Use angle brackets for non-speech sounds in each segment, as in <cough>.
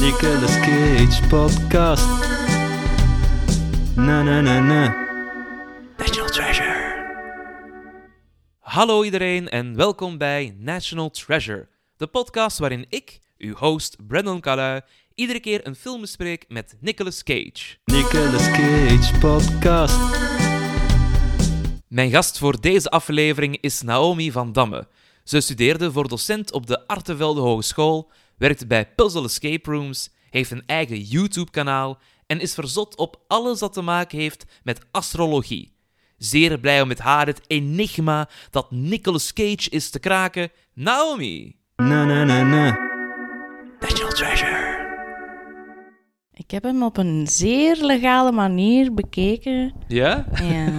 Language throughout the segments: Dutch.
Nicolas Cage podcast. Na na na na. National Treasure. Hallo iedereen en welkom bij National Treasure, de podcast waarin ik, uw host Brandon Calais, iedere keer een film bespreek met Nicolas Cage. Nicolas Cage podcast. Mijn gast voor deze aflevering is Naomi van Damme. Ze studeerde voor docent op de Artevelde Hogeschool, werkt bij Puzzle Escape Rooms, heeft een eigen YouTube-kanaal en is verzot op alles dat te maken heeft met astrologie. Zeer blij om met haar het enigma dat Nicolas Cage is te kraken, Naomi. Na na na na. National Treasure. Ik heb hem op een zeer legale manier bekeken. Ja? Ja.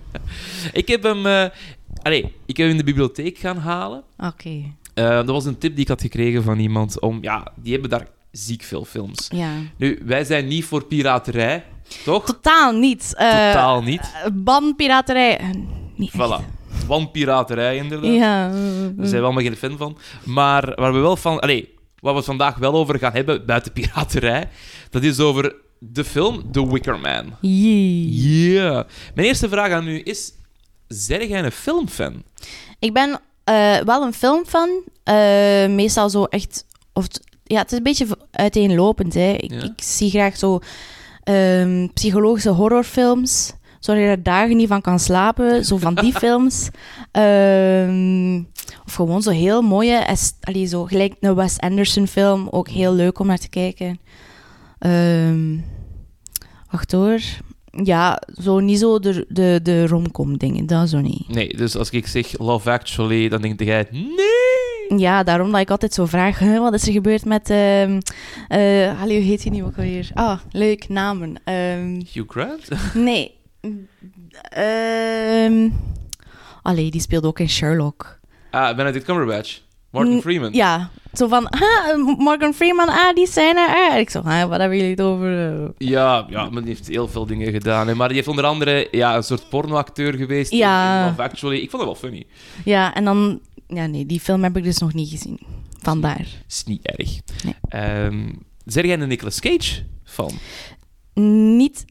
<laughs> Ik heb hem... eh allee, ik heb hem in de bibliotheek gaan halen. Oké. Eh, dat was een tip die ik had gekregen van iemand om... Ja, die hebben daar ziek veel films. Ja. Nu, wij zijn niet voor piraterij, toch? Totaal niet. Eh, Totaal niet. Banpiraterij. eh, Niet echt. Voilà. Wanpiraterij, inderdaad. Ja. Daar zijn we allemaal geen fan van. Maar waar we wel van... Allee, waar we het vandaag wel over gaan hebben, buiten piraterij, dat is over de film The Wicker Man. Jee. Ja. Mijn eerste vraag aan u is... Zeg jij een filmfan? Ik ben eh, wel een filmfan. eh meestal zo echt... Of het- ja, het is een beetje uiteenlopend. Hè. Ik, Ja. ik zie graag zo ehm, psychologische horrorfilms. Zodat je er dagen niet van kan slapen. Zo van die <laughs> films. Ehm, of gewoon zo heel mooie... Allee, zo gelijk een Wes Anderson film. Ook heel leuk om naar te kijken. Ehm, wacht hoor. Ja, zo niet zo de, de, de romcom dingen. Dat zo niet. Nee, dus als ik zeg Love Actually, dan denk jij... Nee! Ja, daarom dat ik altijd zo vraag, hè, wat is er gebeurd met... ehm eh, allee, hoe heet hij nu ook alweer? Ah, leuk, namen. Ehm, Hugh Grant? <laughs> nee. Ehm allee, die speelde ook in Sherlock. Ah, Benedict Cumberbatch. Martin Mm, Freeman. Ja, zo van, ah, Morgan Freeman, ah, die zijn er. Ik zo, ah, wat hebben jullie het over? Ja, ja, maar die heeft heel veel dingen gedaan. Hè. Maar die heeft onder andere ja, een soort pornoacteur geweest. Ja. in Love Actually. Ik vond dat wel funny. Ja, en dan... Ja, nee, die film heb ik dus nog niet gezien. Vandaar. Is niet erg. Nee. Zeg jij een Nicolas Cage fan? Niet,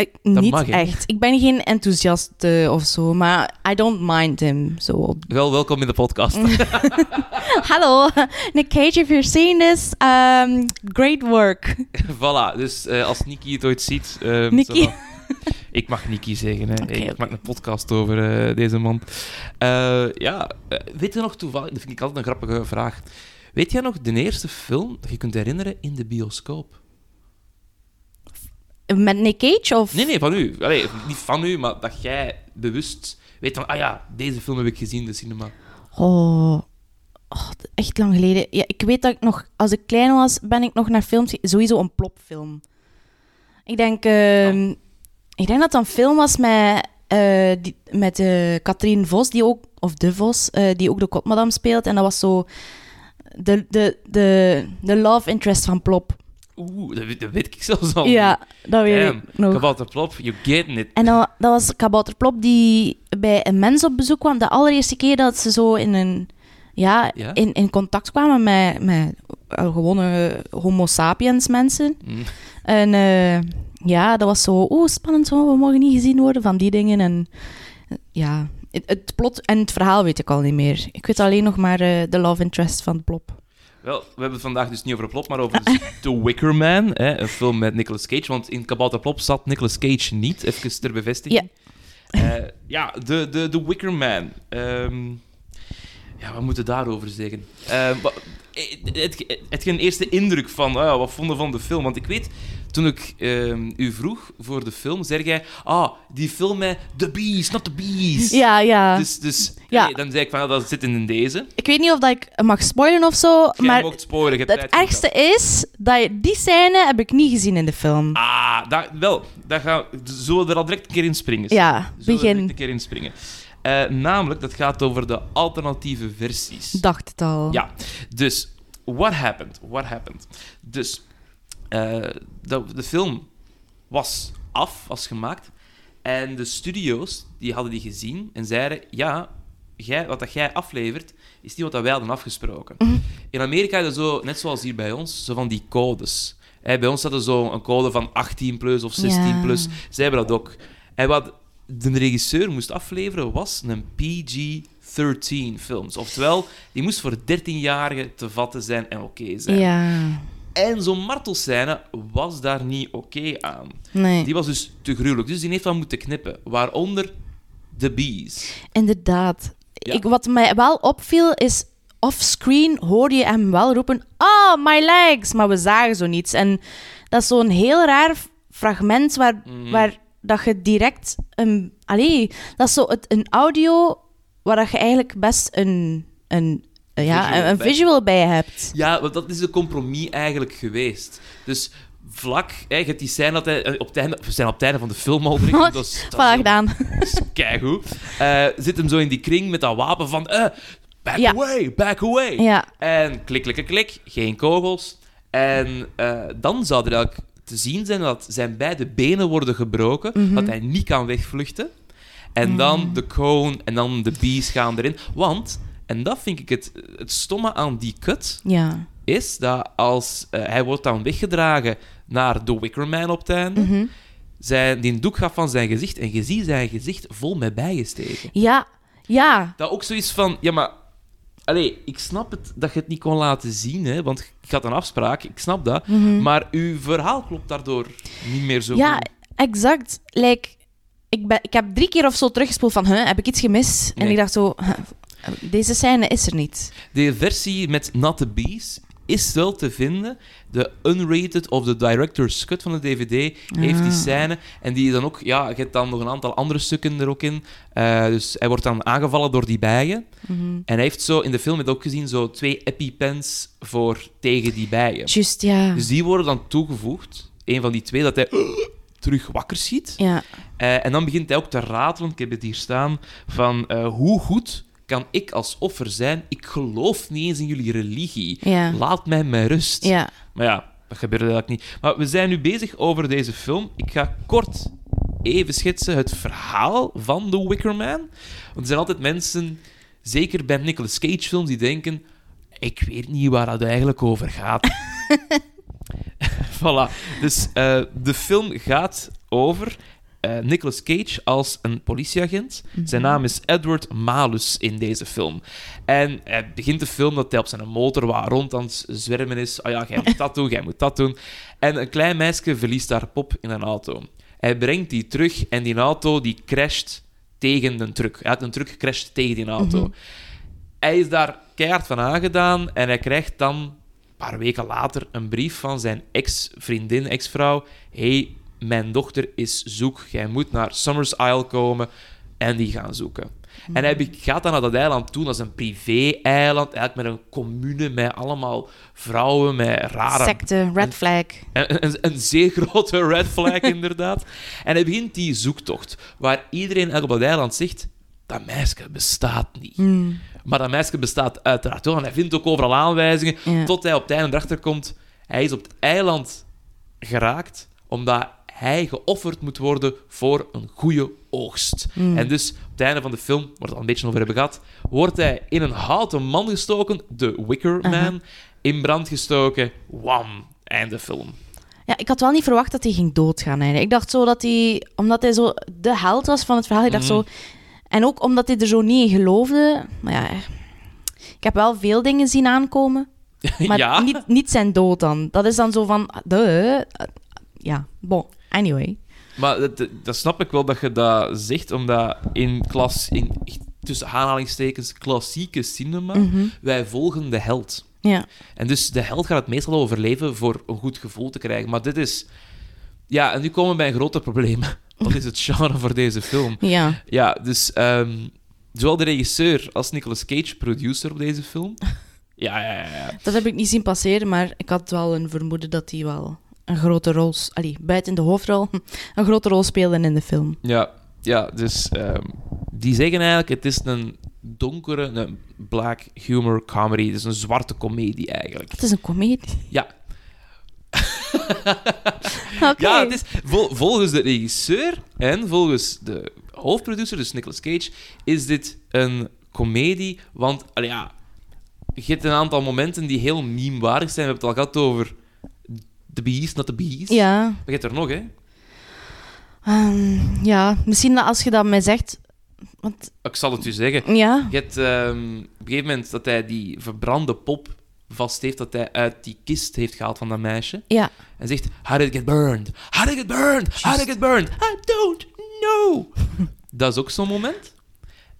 eh, niet mag, echt. Ik ben geen enthousiast eh, of zo, maar I don't mind him. Zo Wel, welkom in de podcast. <laughs> <laughs> Hallo, Nick Cage, if you're seeing this, um, great work. voilà, dus eh, als Nikki het ooit ziet... Nikki. dan- <laughs> Ik mag Nikki zeggen, hè. Ik maak een podcast over eh, deze man. Ja, weet je nog toevallig... Dat vind ik altijd een grappige vraag. Weet jij nog de eerste film dat je kunt herinneren in de bioscoop? Met Nick Cage of? Nee, nee, van u. Allee, niet van u, maar dat jij bewust weet van... Ah ja, deze film heb ik gezien in de cinema. Oh, oh, echt lang geleden. Ja, ik weet dat ik nog, als ik klein was, ben ik nog naar films... Sowieso een plopfilm. Ik denk, ehm, ik denk dat dat een film was met, die, met eh Katrien Vos, die ook, of De Vos, eh, die ook de Kotmadam speelt. En dat was zo de, de, de, de love interest van Plop. Oeh, dat, weet- dat weet ik zelfs al. Ja, dat weet Damn, ik nog. Kabouter Plop, you getting it. En dan, dat was Kabouter Plop die bij een mens op bezoek kwam. De allereerste keer dat ze zo in een... Ja, Ja? In, in contact kwamen met, met eh, gewone homo sapiens mensen. Mm. En eh, ja, dat was zo... Oeh, spannend zo, we mogen niet gezien worden van die dingen. En ja, het, het plot en het verhaal weet ik al niet meer. Ik weet alleen nog maar eh, de love interest van Plop. Wel, we hebben het vandaag dus niet over Plop, maar over dus <laughs> The Wicker Man, hè, een film met Nicolas Cage. Want in Kabouter Plop zat Nicolas Cage niet, even ter bevestiging. Ja, ja de, de, The Wicker Man. Ehm, Ja, wat moeten we daarover zeggen? Eh, eh, het, het geen eerste indruk van ah, wat vonden van de film? Want ik weet, toen ik ehm, u vroeg voor de film, zei jij, ah, die film met The Beast, not the Beast. Ja, ja. Dus, dus Ja. nee, dan zei ik van, dat zit in deze. Ik weet niet of dat ik mag spoilen of zo, Jij maar mocht spoilen. je het ergste is dat je, die scène heb ik niet gezien in de film. Ah, dat, wel, dat gaan, zullen we er al direct een keer in springen? Ja, Zullen we er direct begin. een keer in springen? Eh, namelijk, dat gaat over de alternatieve versies. Dacht het al. Ja, dus, what happened? What happened? Dus, eh, de, de film was af, was gemaakt. En de studio's, die hadden die gezien en zeiden... Ja, jij, wat dat jij aflevert, is niet wat dat wij hadden afgesproken. In Amerika is het zo, net zoals hier bij ons, zo van die codes. Hè, bij ons er zo een code van 18 plus of 16 Ja. plus. Zij hebben dat ook. En wat de regisseur moest afleveren, was een PG-13 films. Oftewel, die moest voor 13-jarigen te vatten zijn en oké zijn. Ja, En zo'n martelscène was daar niet oké aan. nee. Die was dus te gruwelijk. Dus die heeft wat moeten knippen. Waaronder The Bees. Inderdaad. Ja. Ik, wat mij wel opviel is, offscreen hoorde je hem wel roepen, oh, my legs, maar we zagen zo niets. En dat is zo'n heel raar fragment waar, Mhm. waar dat je direct een... Allee, dat is zo het, een audio waar dat je eigenlijk best een, een, eh, ja, Visual een, visual bij hebt. Ja, want dat is een compromis eigenlijk geweest. Dus vlak, hè, je hebt die scène dat hij, eh, op het einde, we zijn op het einde van de film al <laughs> dat is, dat is gedaan. is keigoed. Eh, zit hem zo in die kring met dat wapen van, back Ja. away, back away. Ja, En klik, klik, klik, geen kogels. En dan zou er eigenlijk te zien zijn dat zijn beide benen worden gebroken, Mhm. dat hij niet kan wegvluchten. En dan de cone en dan de bees gaan erin. Want, en dat vind ik het, het stomme aan die cut, ja. is dat als eh, hij wordt dan weggedragen naar de Wickerman op het einde, Mhm. zijn, die doek gaat van zijn gezicht en je ziet zijn gezicht vol met bijgesteken. Ja, ja. Dat ook zoiets van, ja, maar... Allee, ik snap het dat je het niet kon laten zien, hè, want ik had een afspraak, ik snap dat. Maar uw verhaal klopt daardoor niet meer zo Mhm. Ja, goed. exact. Like, ik, ben, ik heb drie keer of zo teruggespoeld van, huh, heb ik iets gemist? En ik dacht zo, huh, deze scène is er niet. De versie met Not the Bees is wel te vinden. De unrated of de director's cut van de DVD heeft die Ah. scène. En die dan ook, ja, je hebt dan nog een aantal andere stukken er ook in. Eh, dus hij wordt dan aangevallen door die bijen. Mhm. En hij heeft zo, in de film heb je ook gezien, zo twee epipens voor tegen die bijen. Juist, ja. Dus die worden dan toegevoegd. Een van die twee, dat hij <gasps> terug wakker schiet. Ja, Eh, en dan begint hij ook te ratelen, ik heb het hier staan, van eh, hoe goed kan ik als offer zijn? Ik geloof niet eens in jullie religie. ja, Laat mij met rust. ja. Maar ja, dat gebeurde eigenlijk niet. Maar we zijn nu bezig over deze film. Ik ga kort even schetsen het verhaal van The Wicker Man. Want er zijn altijd mensen, zeker bij Nicolas Cage films, die denken... Ik weet niet waar dat eigenlijk over gaat. <laughs> <laughs> voilà. Dus eh, de film gaat over eh, Nicolas Cage als een politieagent. Zijn naam is Edward Malus in deze film. En hij begint de film dat hij op zijn motor waar rond aan het zwermen is. Oh ja, jij moet dat doen, jij moet dat doen. En een klein meisje verliest haar pop in een auto. Hij brengt die terug en die auto die crasht tegen een truck. Hij had een truck crasht tegen die auto. Hij is daar keihard van aangedaan en hij krijgt dan een paar weken later een brief van zijn ex-vriendin, ex-vrouw. hey, mijn dochter is zoek. Jij moet naar Summers Isle komen en die gaan zoeken. En hij gaat dan naar dat eiland toe, dat is een privé-eiland, eigenlijk met een commune met allemaal vrouwen met rare... Secte, red flag. Een, een, een zeer grote <laughs> red flag, inderdaad. En hij begint die zoektocht, waar iedereen eigenlijk op dat eiland zegt, dat meisje bestaat niet. Hmm. Maar dat meisje bestaat uiteraard wel. En hij vindt ook overal aanwijzingen. Tot hij op het einde erachter komt. Hij is op het eiland geraakt omdat hij geofferd moet worden voor een goede oogst. En dus op het einde van de film, waar we het al een beetje over hebben gehad, wordt hij in een houten man gestoken, de Wicker Man, in brand gestoken. Wam! Einde film. Ja, ik had wel niet verwacht dat hij ging doodgaan. Eigenlijk. Ik dacht zo dat hij, omdat hij zo de held was van het verhaal, ik dacht Mhm. zo... En ook omdat hij er zo niet in geloofde. Maar ja, ik heb wel veel dingen zien aankomen. <laughs> Maar ja, niet, niet zijn dood dan. Dat is dan zo van... De, ja, bon. Anyway. maar dat, dat snap ik wel dat je dat zegt, omdat in klas, in echt tussen aanhalingstekens, klassieke cinema. Mhm. Wij volgen de held. Ja. En dus de held gaat het meestal overleven voor een goed gevoel te krijgen. Maar dit is... Ja, en nu komen we bij een groter probleem. <laughs> Wat is het genre voor deze film? Ja. Ja, dus ehm, zowel de regisseur als Nicolas Cage, producer op deze film. <laughs> Ja, ja, ja. ja. Dat heb ik niet zien passeren, maar ik had wel een vermoeden dat hij wel een grote rol... Allee, buiten de hoofdrol, <laughs> een grote rol speelde in de film. Ja, ja dus ehm, die zeggen eigenlijk: het is een donkere, een black humor comedy. Het is een zwarte komedie eigenlijk. Het is een komedie. Ja, <laughs> Oké. ja het is, vol- volgens de regisseur en volgens de hoofdproducer, dus Nicolas Cage, is dit een komedie. Want allee, ja, je hebt een aantal momenten die heel meme-waardig zijn. We hebben het al gehad over The Beast, not the Beast. Ja. Maar je hebt er nog, hè? Ehm, ja, misschien als je dat mij zegt... Want, Ik zal het u zeggen. ja. Je hebt ehm, op een gegeven moment dat hij die verbrande pop vast heeft, dat hij uit die kist heeft gehaald van dat meisje. Ja. En zegt, how did it get burned? How did it get burned? How did it get burned? I don't know. dat is ook zo'n moment.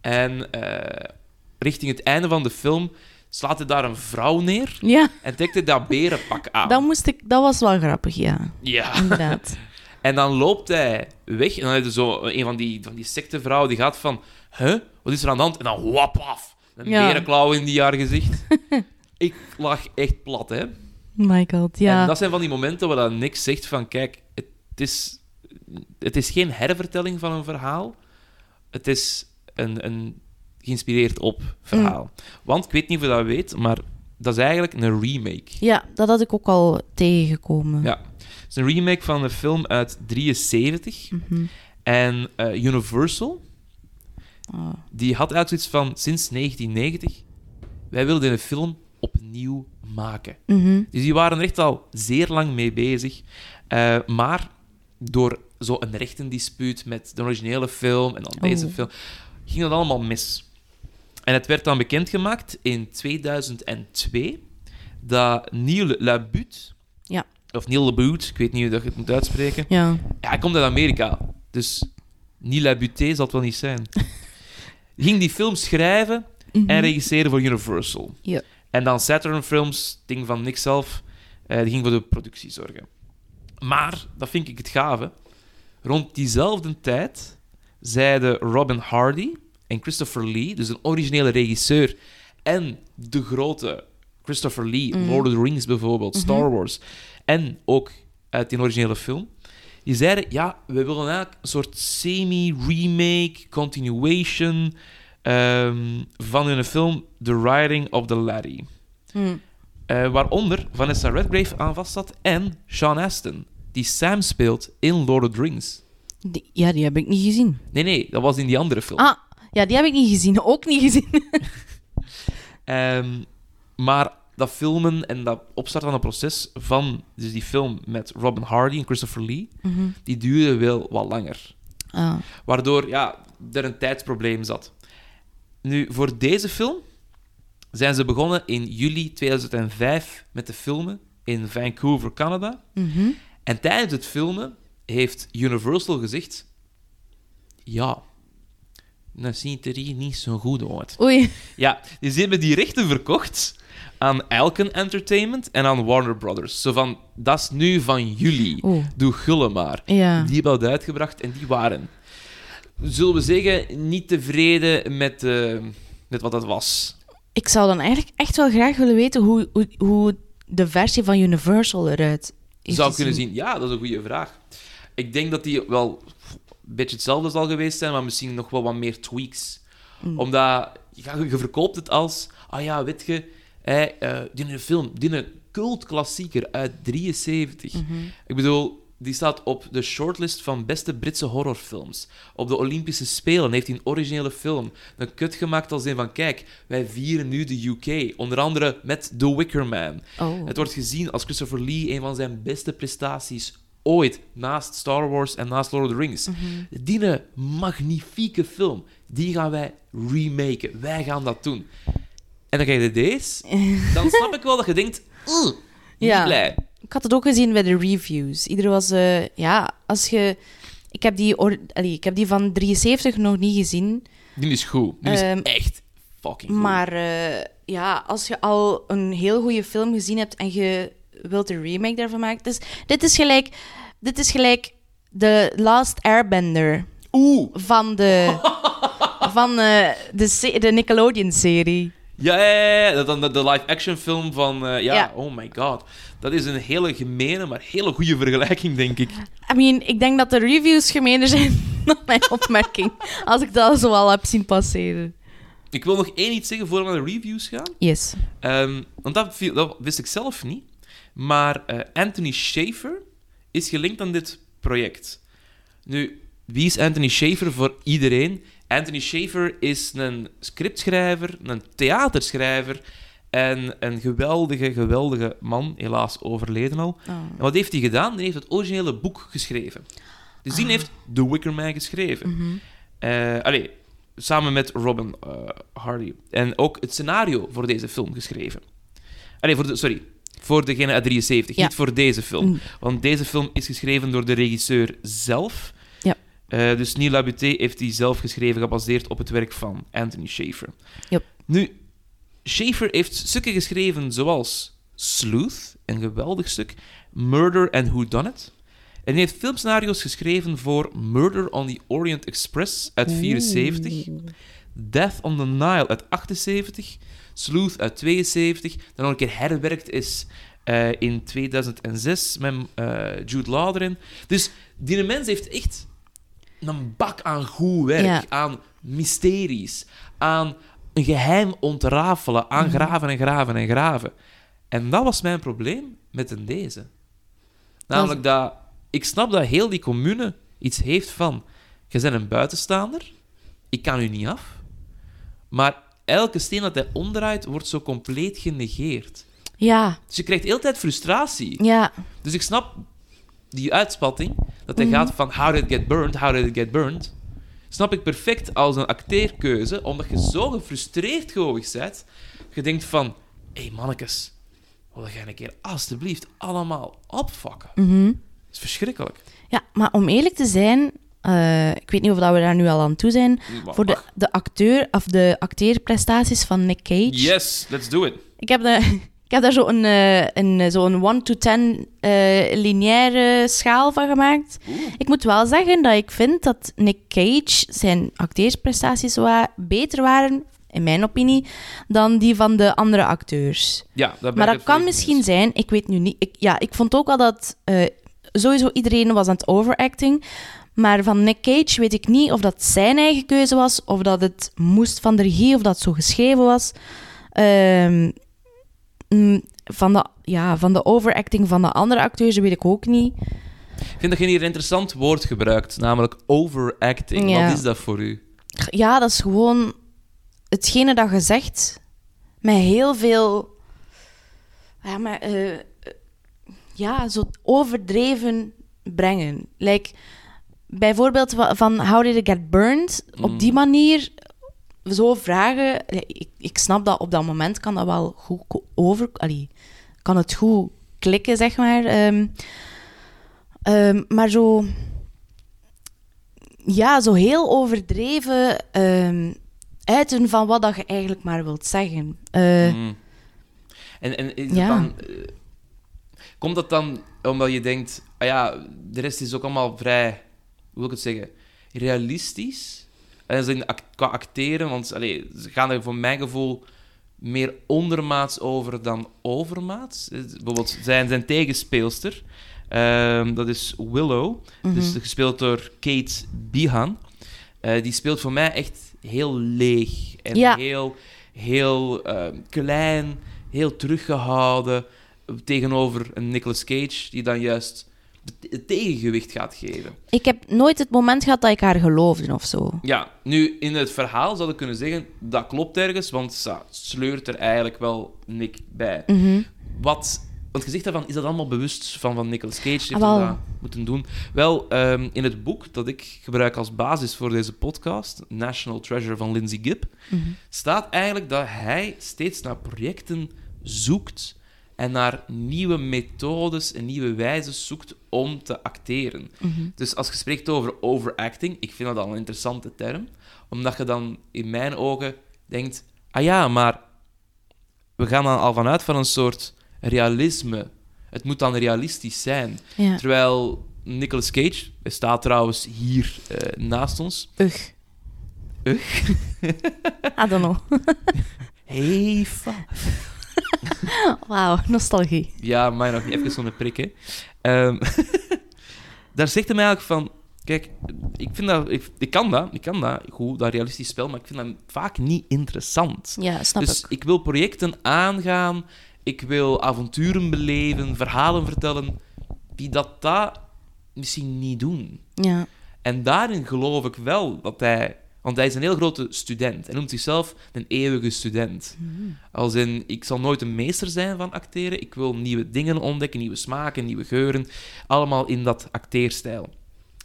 En eh, richting het einde van de film slaat hij daar een vrouw neer Ja, en trekt hij dat berenpak aan. dat, moest ik, dat was wel grappig, ja. Ja. Inderdaad. <laughs> En dan loopt hij weg. En dan heb je zo een van die, van die sectevrouwen die gaat van... Huh? Wat is er aan de hand? En dan wap af. Een Ja. berenklauw in die haar gezicht. <laughs> ik lag echt plat, hè. My god, ja. En dat zijn van die momenten waar dan niks zegt van... Kijk, het is, het is geen hervertelling van een verhaal. Het is een, een geïnspireerd op verhaal. Mm. Want, ik weet niet of je dat weet, maar dat is eigenlijk een remake. Ja, dat had ik ook al tegengekomen. Ja. Het is een remake van een film uit 73. Mhm. En eh, Universal... Oh. die had eigenlijk zoiets van sinds 1990. Wij wilden een film opnieuw maken. Mhm. Dus die waren er echt al zeer lang mee bezig. Eh, maar door zo'n rechtendispuut met de originele film en dan deze Oh. film, ging dat allemaal mis. En het werd dan bekendgemaakt in 2002 dat Neil LaBute, Ja. of Neil LaBute, ik weet niet hoe dat je het moet uitspreken, Ja. ja, hij komt uit Amerika. Dus Neil LaBute zal het wel niet zijn. <laughs> ging die film schrijven Mhm. en regisseren voor Universal. Ja. En dan Saturn Films, ding van Nick zelf, eh, die ging voor de productie zorgen. Maar, dat vind ik het gave, rond diezelfde tijd zeiden Robin Hardy en Christopher Lee, dus een originele regisseur, en de grote Christopher Lee, Mhm. Lord of the Rings bijvoorbeeld, Mhm. Star Wars, en ook uit die originele film, die zeiden, ja, we willen eigenlijk een soort semi-remake, continuation ehm, van hun film The Riding of the Laddie. Mhm. Eh, waaronder Vanessa Redgrave aan vast zat en Sean Astin, die Sam speelt in Lord of the Rings. Die- ja, die heb ik niet gezien. Nee, nee, dat was in die andere film. Ah, ja, die heb ik niet gezien. <laughs> Ook niet gezien. <laughs> Ehm, maar dat filmen en dat opstarten van het proces van dus die film met Robin Hardy en Christopher Lee, Mhm. die duurde wel wat langer. Ah. Waardoor ja, er een tijdsprobleem zat. Nu, voor deze film zijn ze begonnen in juli 2005 met de filmen in Vancouver, Canada. Mhm. En tijdens het filmen heeft Universal gezegd: Ja, dat ziet er hier niet zo goed uit. Oei. Ja, dus ze hebben die rechten verkocht aan Elken Entertainment en aan Warner Brothers. Zo van: dat is nu van jullie. Oeh. Doe gulle maar. Ja. Die hebben dat uitgebracht en die waren, zullen we zeggen, niet tevreden met, eh, met wat dat was. Ik zou dan eigenlijk echt wel graag willen weten hoe, hoe, hoe de versie van Universal eruit is. Zou kunnen zien. Ja, dat is een goede vraag. Ik denk dat die wel beetje hetzelfde zal geweest zijn, maar misschien nog wel wat meer tweaks. Mm. Omdat ja, je verkoopt het als, ah ja, weet je, hè, eh, die een film, die een cultklassieker uit 73. Mhm. Ik bedoel, die staat op de shortlist van beste Britse horrorfilms. Op de Olympische Spelen heeft hij een originele film een kut gemaakt als een van, kijk, wij vieren nu de UK. Onder andere met The Wicker Man. Oh. Het wordt gezien als Christopher Lee een van zijn beste prestaties ooit, naast Star Wars en naast Lord of the Rings. Mhm. Die een magnifieke film, die gaan wij remaken. Wij gaan dat doen. En dan krijg je deze, <laughs> dan snap ik wel dat je denkt, "Ugh, niet Ja. blij. Ik had het ook gezien bij de reviews. Ieder was... eh, ja, als je... Ik heb, die or- allee, ik heb die van 73 nog niet gezien. Die is goed. Die is Ehm, echt fucking goed. Maar eh, ja, als je al een heel goede film gezien hebt en je wilt een remake daarvan maken. Dus dit is gelijk, dit is gelijk The Last Airbender Oeh! van de, <laughs> van, eh, de, de Nickelodeon-serie. Ja, ja, ja, dat, de live-action film van... eh, ja, Ja. oh my god. Dat is een hele gemene, maar hele goede vergelijking, denk ik. I mean, ik denk dat de reviews gemener zijn <laughs> dan mijn opmerking. Als ik dat zo al heb zien passeren. Ik wil nog één iets zeggen voor we naar de reviews gaan. Yes. Ehm, want dat wist ik zelf niet. Maar eh, Anthony Schaefer is gelinkt aan dit project. Nu, wie is Anthony Schaefer voor iedereen? Anthony Schaefer is een scriptschrijver, een theaterschrijver en een geweldige, geweldige man, helaas overleden al. Oh. En wat heeft hij gedaan? Hij heeft het originele boek geschreven. Dus die Ah. heeft The Wicker Man geschreven. Eh, allee, samen met Robin eh, Hardy. En ook het scenario voor deze film geschreven. Allee, voor de, sorry. Voor degene uit 73, Ja. niet voor deze film. Mm. Want deze film is geschreven door de regisseur zelf. Ja. Eh, dus Neil Labuté heeft die zelf geschreven, gebaseerd op het werk van Anthony Schaefer. Yep. Nu, Schaefer heeft stukken geschreven zoals Sleuth, een geweldig stuk, Murder and Who Done It. En hij heeft filmscenario's geschreven voor Murder on the Orient Express uit 74, Death on the Nile uit 78, Sleuth uit 72, dan nog een keer herwerkt is eh, in 2006 met eh, Jude Law erin. Dus die mens heeft echt een bak aan goed werk, Ja. aan mysteries, aan een geheim ontrafelen, aan graven en graven en graven. En dat was mijn probleem met een deze. Namelijk dat ik snap dat heel die commune iets heeft van: je bent een buitenstaander, ik kan u niet af. Maar elke steen dat hij omdraait, wordt zo compleet genegeerd. Ja, Dus je krijgt de hele tijd frustratie. ja. Dus ik snap die uitspatting, dat hij Mhm. gaat van how did it get burned, how did it get burned. Snap ik perfect als een acteerkeuze, omdat je zo gefrustreerd gewoon bent. Je denkt van, hé hey mannekes, wil jij een keer alstublieft allemaal opfokken? mhm. Dat is verschrikkelijk. Ja, maar om eerlijk te zijn, eh, ik weet niet of dat we daar nu al aan toe zijn, Maar voor de, de acteur of de acteerprestaties van Nick Cage. Yes, let's do it. Ik heb, de, <laughs> ik heb daar zo een, eh, een, zo een 1 to 10 eh, lineaire schaal van gemaakt. Ik moet wel zeggen dat ik vind dat Nick Cage zijn acteersprestaties wa- beter waren, in mijn opinie, dan die van de andere acteurs. Ja, dat Maar dat kan misschien zijn, ik weet nu niet. Ik, ja, ik vond ook wel dat eh, sowieso iedereen was aan het overacting. Maar van Nick Cage weet ik niet of dat zijn eigen keuze was, of dat het moest van de regie, of dat het zo geschreven was. Ehm, mm, van, de, ja, van de overacting van de andere acteurs weet ik ook niet. Ik vind dat je hier een interessant woord gebruikt, namelijk overacting. Ja. Wat is dat voor u? Ja, dat is gewoon hetgene dat je zegt, met heel veel. Ja, maar, eh, eh, ja zo overdreven brengen. Like, bijvoorbeeld van How Did It Get Burned? Op die manier zo vragen. Ik, ik snap dat op dat moment kan dat wel goed over. allee, kan het goed klikken, zeg maar. Ehm, ehm, maar zo ja, zo heel overdreven ehm, uiten van wat dat je eigenlijk maar wilt zeggen. Eh, Mm. En, en is ja. het dan, eh, komt dat dan omdat je denkt, ah ja, de rest is ook allemaal vrij, wil ik het zeggen, realistisch? En in act- qua acteren, want allee, ze gaan er voor mijn gevoel meer ondermaats over dan overmaats. Eh, Bijvoorbeeld zijn, zijn tegenspeelster, ehm, dat is Willow, dus gespeeld door Kate Behan. Eh, die speelt voor mij echt heel leeg en Ja. heel, heel eh, klein, heel teruggehouden tegenover een Nicolas Cage die dan juist het tegengewicht gaat geven. ik heb nooit het moment gehad dat ik haar geloofde of zo. Ja, nu in het verhaal zou ik kunnen zeggen dat klopt ergens, want ze sleurt er eigenlijk wel Nick bij. Mhm. Wat, want je zegt daarvan, is dat allemaal bewust van, van Nicolas Cage? Heeft Ah, dat moeten doen. Wel, ehm, in het boek dat ik gebruik als basis voor deze podcast, National Treasure van Lindsay Gibb, Mhm. staat eigenlijk dat hij steeds naar projecten zoekt en naar nieuwe methodes en nieuwe wijzen zoekt om te acteren. Mhm. Dus als je spreekt over overacting, ik vind dat al een interessante term, omdat je dan in mijn ogen denkt, ah ja, maar we gaan dan al vanuit van een soort realisme. Het moet dan realistisch zijn. Ja. Terwijl Nicolas Cage, hij staat trouwens hier eh, naast ons. Ugh. Ugh. <laughs> I don't know. <laughs> Hey, fuck. <laughs> Wauw, nostalgie. Ja, maar nog niet even zo'n prik, hè. Ehm, <laughs> daar zegt hij mij eigenlijk van... Kijk, ik vind dat... Ik, ik kan dat, ik kan dat, goed, dat realistisch spel, maar ik vind dat vaak niet interessant. Ja, snap dus ik. ik wil projecten aangaan, ik wil avonturen beleven, verhalen vertellen, die dat, dat misschien niet doen. Ja. En daarin geloof ik wel dat hij... Want hij is een heel grote student. Hij noemt zichzelf een eeuwige student. Als in, ik zal nooit een meester zijn van acteren. Ik wil nieuwe dingen ontdekken, nieuwe smaken, nieuwe geuren. Allemaal in dat acteerstijl.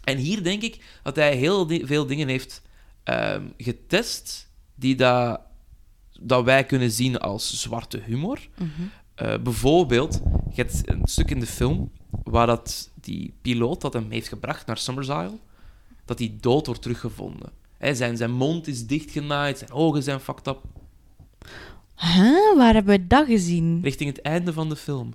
En hier denk ik dat hij heel veel dingen heeft ehm, getest die dat, dat wij kunnen zien als zwarte humor. Mhm. Eh, bijvoorbeeld, je hebt een stuk in de film waar dat die piloot dat hem heeft gebracht naar Summer's Isle, dat hij dood wordt teruggevonden. Hè, zijn, zijn mond is dichtgenaaid, zijn ogen zijn fucked up. Huh? Waar hebben we dat gezien? Richting het einde van de film.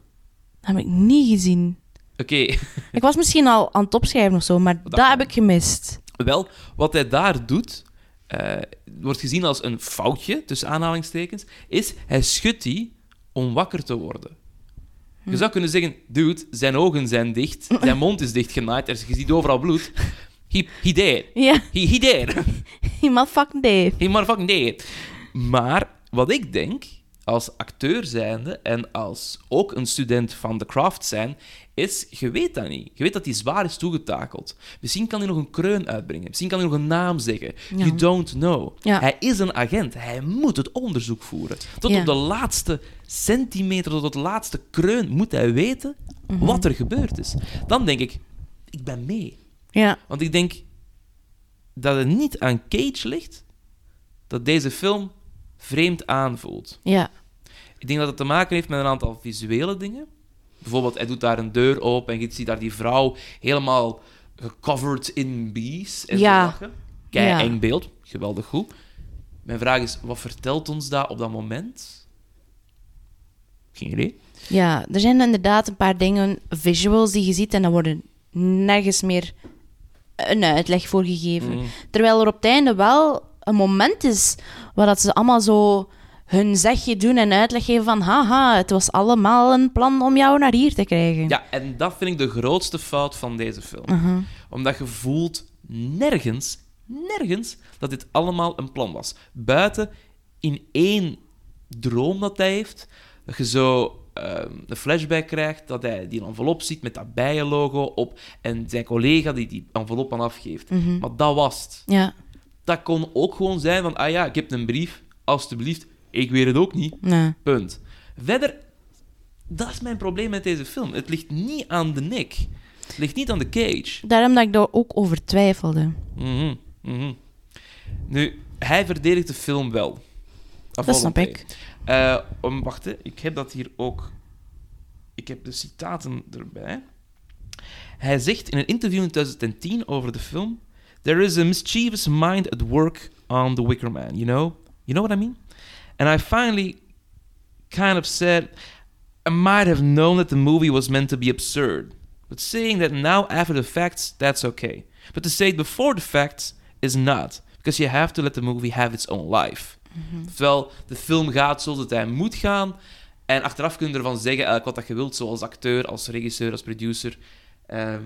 Dat heb ik niet gezien. Oké, <laughs> Ik was misschien al aan het opschrijven of zo, maar dat, heb ik gemist. wel, wat hij daar doet, eh, wordt gezien als een foutje, tussen aanhalingstekens, is hij schudt die om wakker te worden. Je zou kunnen zeggen, dude, zijn ogen zijn dicht, <laughs> zijn mond is dichtgenaaid, er is- je ziet overal bloed. He, he dead. Ja, He, he dead. <laughs> he motherfucking deed. He motherfucking dead. Maar wat ik denk, als acteur zijnde en als ook een student van de craft zijn, is, je weet dat niet. Je weet dat hij zwaar is toegetakeld. Misschien kan hij nog een kreun uitbrengen. Misschien kan hij nog een naam zeggen. Ja. You don't know. Ja. Hij is een agent. Hij moet het onderzoek voeren. Tot Ja. op de laatste centimeter, tot op de laatste kreun moet hij weten Mhm. wat er gebeurd is. Dan denk ik, ik ben mee. Ja, Want ik denk dat het niet aan Cage ligt dat deze film vreemd aanvoelt. ja. Ik denk dat het te maken heeft met een aantal visuele dingen. Bijvoorbeeld, hij doet daar een deur open en je ziet daar die vrouw helemaal gecoverd in bees. En Ja. zo lachen. Kei Ja. eng beeld, geweldig goed. Mijn vraag is, wat vertelt ons dat op dat moment? Geen idee. Ja, er zijn inderdaad een paar dingen, visuals die je ziet en daar worden nergens meer een uitleg voor gegeven. Mhm. Terwijl er op het einde wel een moment is waar dat ze allemaal zo hun zegje doen en uitleg geven van haha, het was allemaal een plan om jou naar hier te krijgen. Ja, en dat vind ik de grootste fout van deze film. Mhm. Omdat je voelt nergens, nergens, dat dit allemaal een plan was. Buiten in één droom dat hij heeft, dat je zo ehm, een flashback krijgt, dat hij die envelop ziet met dat bijenlogo op en zijn collega die die envelop aan afgeeft. Mhm. Maar dat was het. Ja, Dat kon ook gewoon zijn van, ah ja, ik heb een brief, alstublieft, ik weet het ook niet. nee. Punt. Verder, dat is mijn probleem met deze film. Het ligt niet aan de Nick. Het ligt niet aan de Cage. Daarom dat ik daar ook over twijfelde. Mhm, mhm. Nu, hij verdedigt de film wel. Dat snap ik. Eh, om, wacht, hè. ik heb dat hier ook. Ik heb de citaten erbij. Hij zegt in een interview in 2010 over de film: There is a mischievous mind at work on The Wicker Man, you know? You know what I mean? And I finally kind of said, I might have known that the movie was meant to be absurd. But saying that now after the facts, that's okay. But to say it before the facts is not. Because you have to let the movie have its own life. Terwijl de film gaat zoals het hij moet gaan. En achteraf kun je ervan zeggen eigenlijk wat dat je wilt, zoals acteur, als regisseur, als producer. Ehm,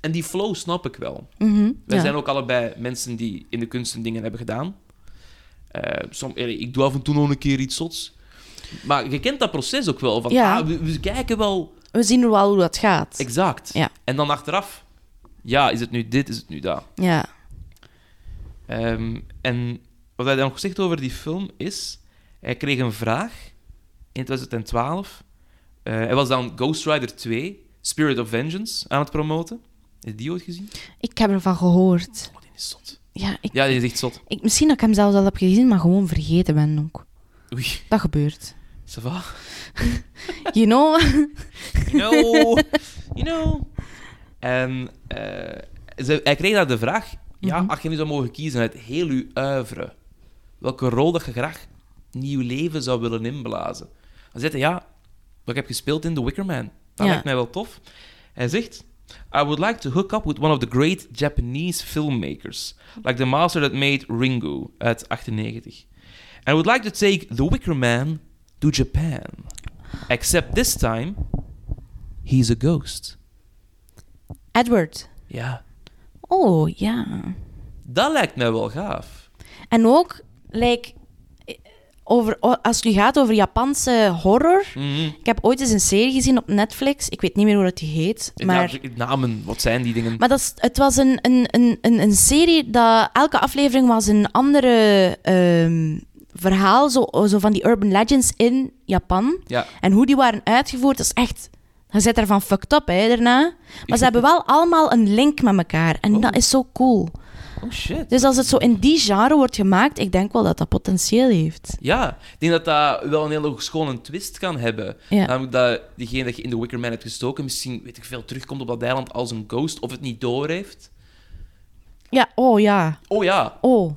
en die flow snap ik wel. Mhm, Wij ja. zijn ook allebei mensen die in de kunsten dingen hebben gedaan. Eh, som, eh, ik doe af en toe nog een keer iets zots. Maar je kent dat proces ook wel. Van, Ja. ah, we, we kijken wel We zien wel hoe dat gaat. exact. Ja. En dan achteraf, ja, is het nu dit, is het nu dat? Ja. Ehm, en wat hij dan nog zegt over die film is... Hij kreeg een vraag in 2012. Eh, hij was dan Ghost Rider 2, Spirit of Vengeance, aan het promoten. Heb je die ooit gezien? Ik heb ervan gehoord. Oh, die is zot. Ja, ik, Ja, die is echt zot. ik, misschien dat ik hem zelfs al heb gezien, maar gewoon vergeten ben ook. Oei. Dat gebeurt. Ça va? <laughs> You know? <laughs> You know, you know. En eh, ze, hij kreeg daar de vraag, ja, Mhm. als je nu zou mogen kiezen uit heel uivre, welke rol dat je graag nieuw leven zou willen inblazen. Dan zegt hij, ja, wat ik heb gespeeld in The Wicker Man. Dat Ja. lijkt mij wel tof. Hij zegt, I would like to hook up with one of the great Japanese filmmakers, like the master that made Ringo uit 98. And I would like to take The Wicker Man to Japan. Except this time, he's a ghost. Edward. Ja, Oh, ja. dat lijkt mij wel gaaf. En ook, like, over, als het nu gaat over Japanse horror. Mhm. Ik heb ooit eens een serie gezien op Netflix. Ik weet niet meer hoe dat die heet. Maar, Ja, namen, wat zijn die dingen? maar dat is, het was een, een, een, een, een serie dat elke aflevering was een andere ehm, verhaal. Zo, zo van die urban legends in Japan. Ja, En hoe die waren uitgevoerd, dat is echt... Je zit ervan fucked up, hè, daarna. Maar ze <laughs> hebben wel allemaal een link met elkaar. En Oh. dat is zo cool. Oh shit. Dus als het zo in die genre wordt gemaakt, ik denk wel dat dat potentieel heeft. Ja, ik denk dat dat wel een hele schone twist kan hebben. Ja. Namelijk dat diegene dat je in de Wicker Man hebt gestoken misschien, weet ik veel, terugkomt op dat eiland als een ghost of het niet door heeft. Ja, oh ja. Oh ja, Oh,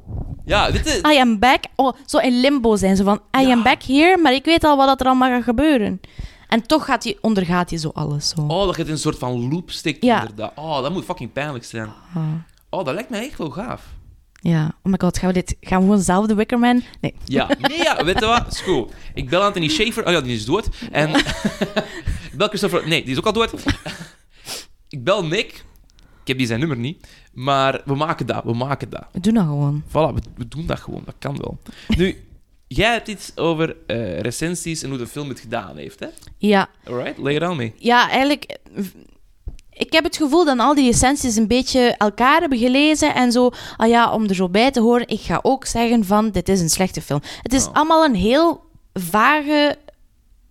ja, weet je... I am back. Oh, zo in limbo zijn ze van, I Ja. am back here, maar ik weet al wat er allemaal gaat gebeuren. En toch gaat hij, ondergaat hij zo alles. Zo. Oh, dat je het in een soort van loop stikt, Ja. inderdaad. Oh, dat moet fucking pijnlijk zijn. Ah. Oh, dat lijkt mij echt wel gaaf. Ja, oh my god, gaan we dit... Gaan we gewoon zelf de Wickerman? Nee. Ja, nee, ja, weet je wat? <laughs> Is. Ik bel Anthony Schaefer. Oh ja, die is dood. En <laughs> ik bel Christopher... Nee, die is ook al dood. <laughs> ik bel Nick. Ik heb die zijn nummer niet. Maar we maken dat, we maken dat. We doen dat gewoon. Voilà, we, we doen dat gewoon. Dat kan wel. Nu, jij hebt iets over eh, recensies en hoe de film het gedaan heeft, hè? Ja, Alright, lay it on me. ja, eigenlijk... Ik heb het gevoel dat al die recensies een beetje elkaar hebben gelezen en zo... Ah ja, om er zo bij te horen, ik ga ook zeggen van... Dit is een slechte film. Het is Oh. allemaal een heel vage...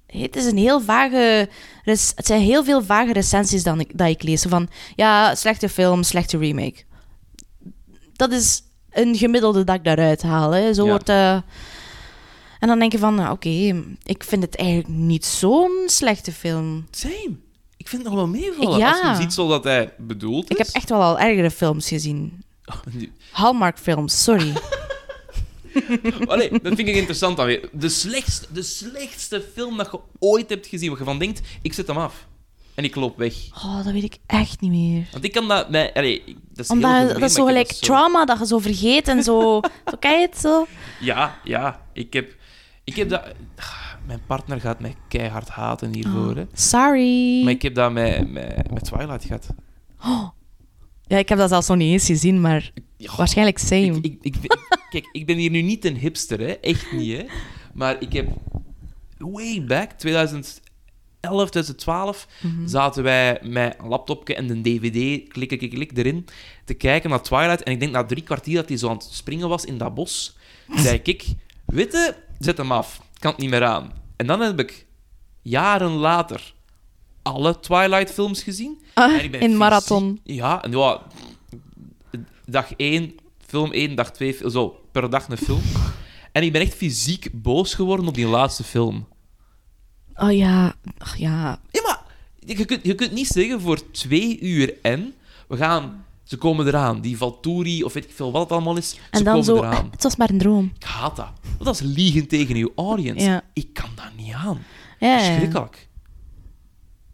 Het is een heel vage... Het zijn heel veel vage recensies dan ik, dat ik lees. Van, ja, slechte film, slechte remake. Dat is een gemiddelde dat ik daaruit haal. Hè. Zo Ja. wordt... eh, En dan denk je van, nou, oké, ik vind het eigenlijk niet zo'n slechte film. Same. Ik vind het nog wel meevallen. Ja. Als je ziet zoals dat hij bedoeld is. Ik heb echt wel al ergere films gezien. Oh, Hallmark films, sorry. <laughs> Allee, dat vind ik interessant dan weer. De slechtste, de slechtste film dat je ooit hebt gezien, waar je van denkt, ik zet hem af. En ik loop weg. Oh, dat weet ik echt niet meer. Want ik kan dat... Bij, allee, dat is heel Omdat gemeen, dat is zo gelijk zo- trauma dat je zo vergeet en zo. <laughs> zo ken je het zo? Ja, ja. Ik heb, ik heb dat... Mijn partner gaat mij keihard haten hiervoor, Oh, hè. sorry. Maar ik heb dat met, met, met Twilight gehad. Ja, ik heb dat zelfs nog niet eens gezien, maar Ja, waarschijnlijk same. Ik, ik, ik, kijk, ik ben hier nu niet een hipster, hè. Echt niet, hè. Maar ik heb... Way back, 2011, 2012... Mhm. zaten wij met een laptopje en een dvd, klik, klik, klik, erin, te kijken naar Twilight. En ik denk na drie kwartier dat hij zo aan het springen was in dat bos, zei ik, witte, zet hem af. Kan het niet meer aan. En dan heb ik jaren later alle Twilight-films gezien. Ah, En in marathon. Ja, en ja, dag één, film één, dag twee, zo, per dag een film. En ik ben echt fysiek boos geworden op die laatste film. Oh ja, Ach, ja. Ja, maar je kunt, je kunt niet zeggen voor twee uur en we gaan. Ze komen eraan. Die Valturi, of weet ik veel wat het allemaal is. Ze En dan komen zo, eraan. het was maar een droom. Ik haat dat. Dat is liegen tegen je audience. Ja. Ik kan dat niet aan. Ja. Verschrikkelijk.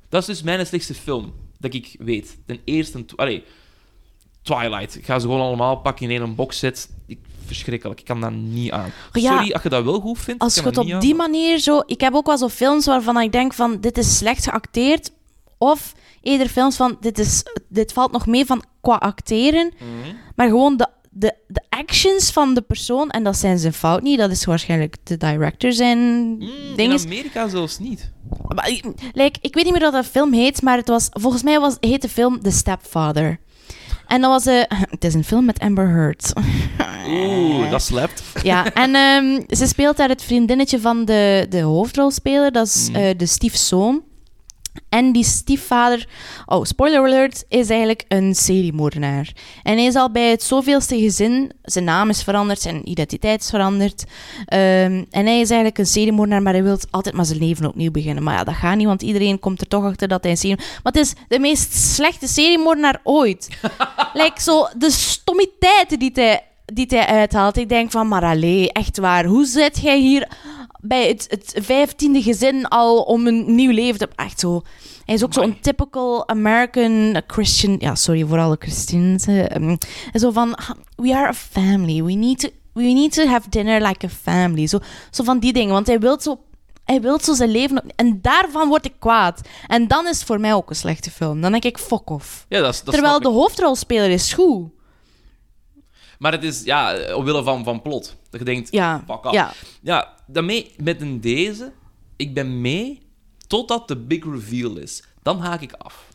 Dat is dus mijn slechtste film dat ik weet. Ten eerste, allee, Twilight. Ik ga ze gewoon allemaal pakken in één box set. Ik, verschrikkelijk. Ik kan dat niet aan. Ja. Sorry als je dat wel goed vindt. Als je het op die aan. manier zo... Ik heb ook wel zo films waarvan ik denk van, dit is slecht geacteerd. Of eerder films van, dit, is, dit valt nog mee van qua acteren. Mhm. Maar gewoon de, de, de actions van de persoon, en dat zijn zijn fout niet, dat is waarschijnlijk de director zijn Mm, ding in. Amerika zelfs niet. Maar, ik- like, ik weet niet meer wat dat film heet, maar het was, volgens mij was, heet de film The Stepfather. En dat was... eh <laughs> het is een film met Amber Heard. Oeh, <laughs> dat slept. ja, en ehm, ze speelt daar het vriendinnetje van de, de hoofdrolspeler. Dat is Mm. de stiefzoon. En die stiefvader, oh, spoiler alert, is eigenlijk een seriemoordenaar. En hij is al bij het zoveelste gezin, zijn naam is veranderd, zijn identiteit is veranderd. Ehm, en hij is eigenlijk een seriemoordenaar, maar hij wil altijd maar zijn leven opnieuw beginnen. Maar ja, dat gaat niet, want iedereen komt er toch achter dat hij een serie... Maar het is de meest slechte seriemoordenaar ooit. <laughs> like zo, de stommiteiten die hij, die hij uithaalt. Ik denk van, maar allee, echt waar, hoe zit jij hier bij het, het vijftiende gezin al om een nieuw leven te... Echt zo... Hij is ook zo'n typical American Christian... Ja, sorry voor alle Christians. Ehm, zo van, we are a family. We need to, we need to have dinner like a family. Zo, zo van die dingen. Want hij wil zo... Hij wil zo zijn leven... En daarvan word ik kwaad. En dan is het voor mij ook een slechte film. Dan denk ik, fuck off. Ja, dat is, dat Terwijl de hoofdrolspeler is goed. Maar het is, ja, omwille van, van plot. Dat je denkt, Ja, fuck off. ja. Ja, daarmee, met een deze, ik ben mee totdat de big reveal is. Dan haak ik af.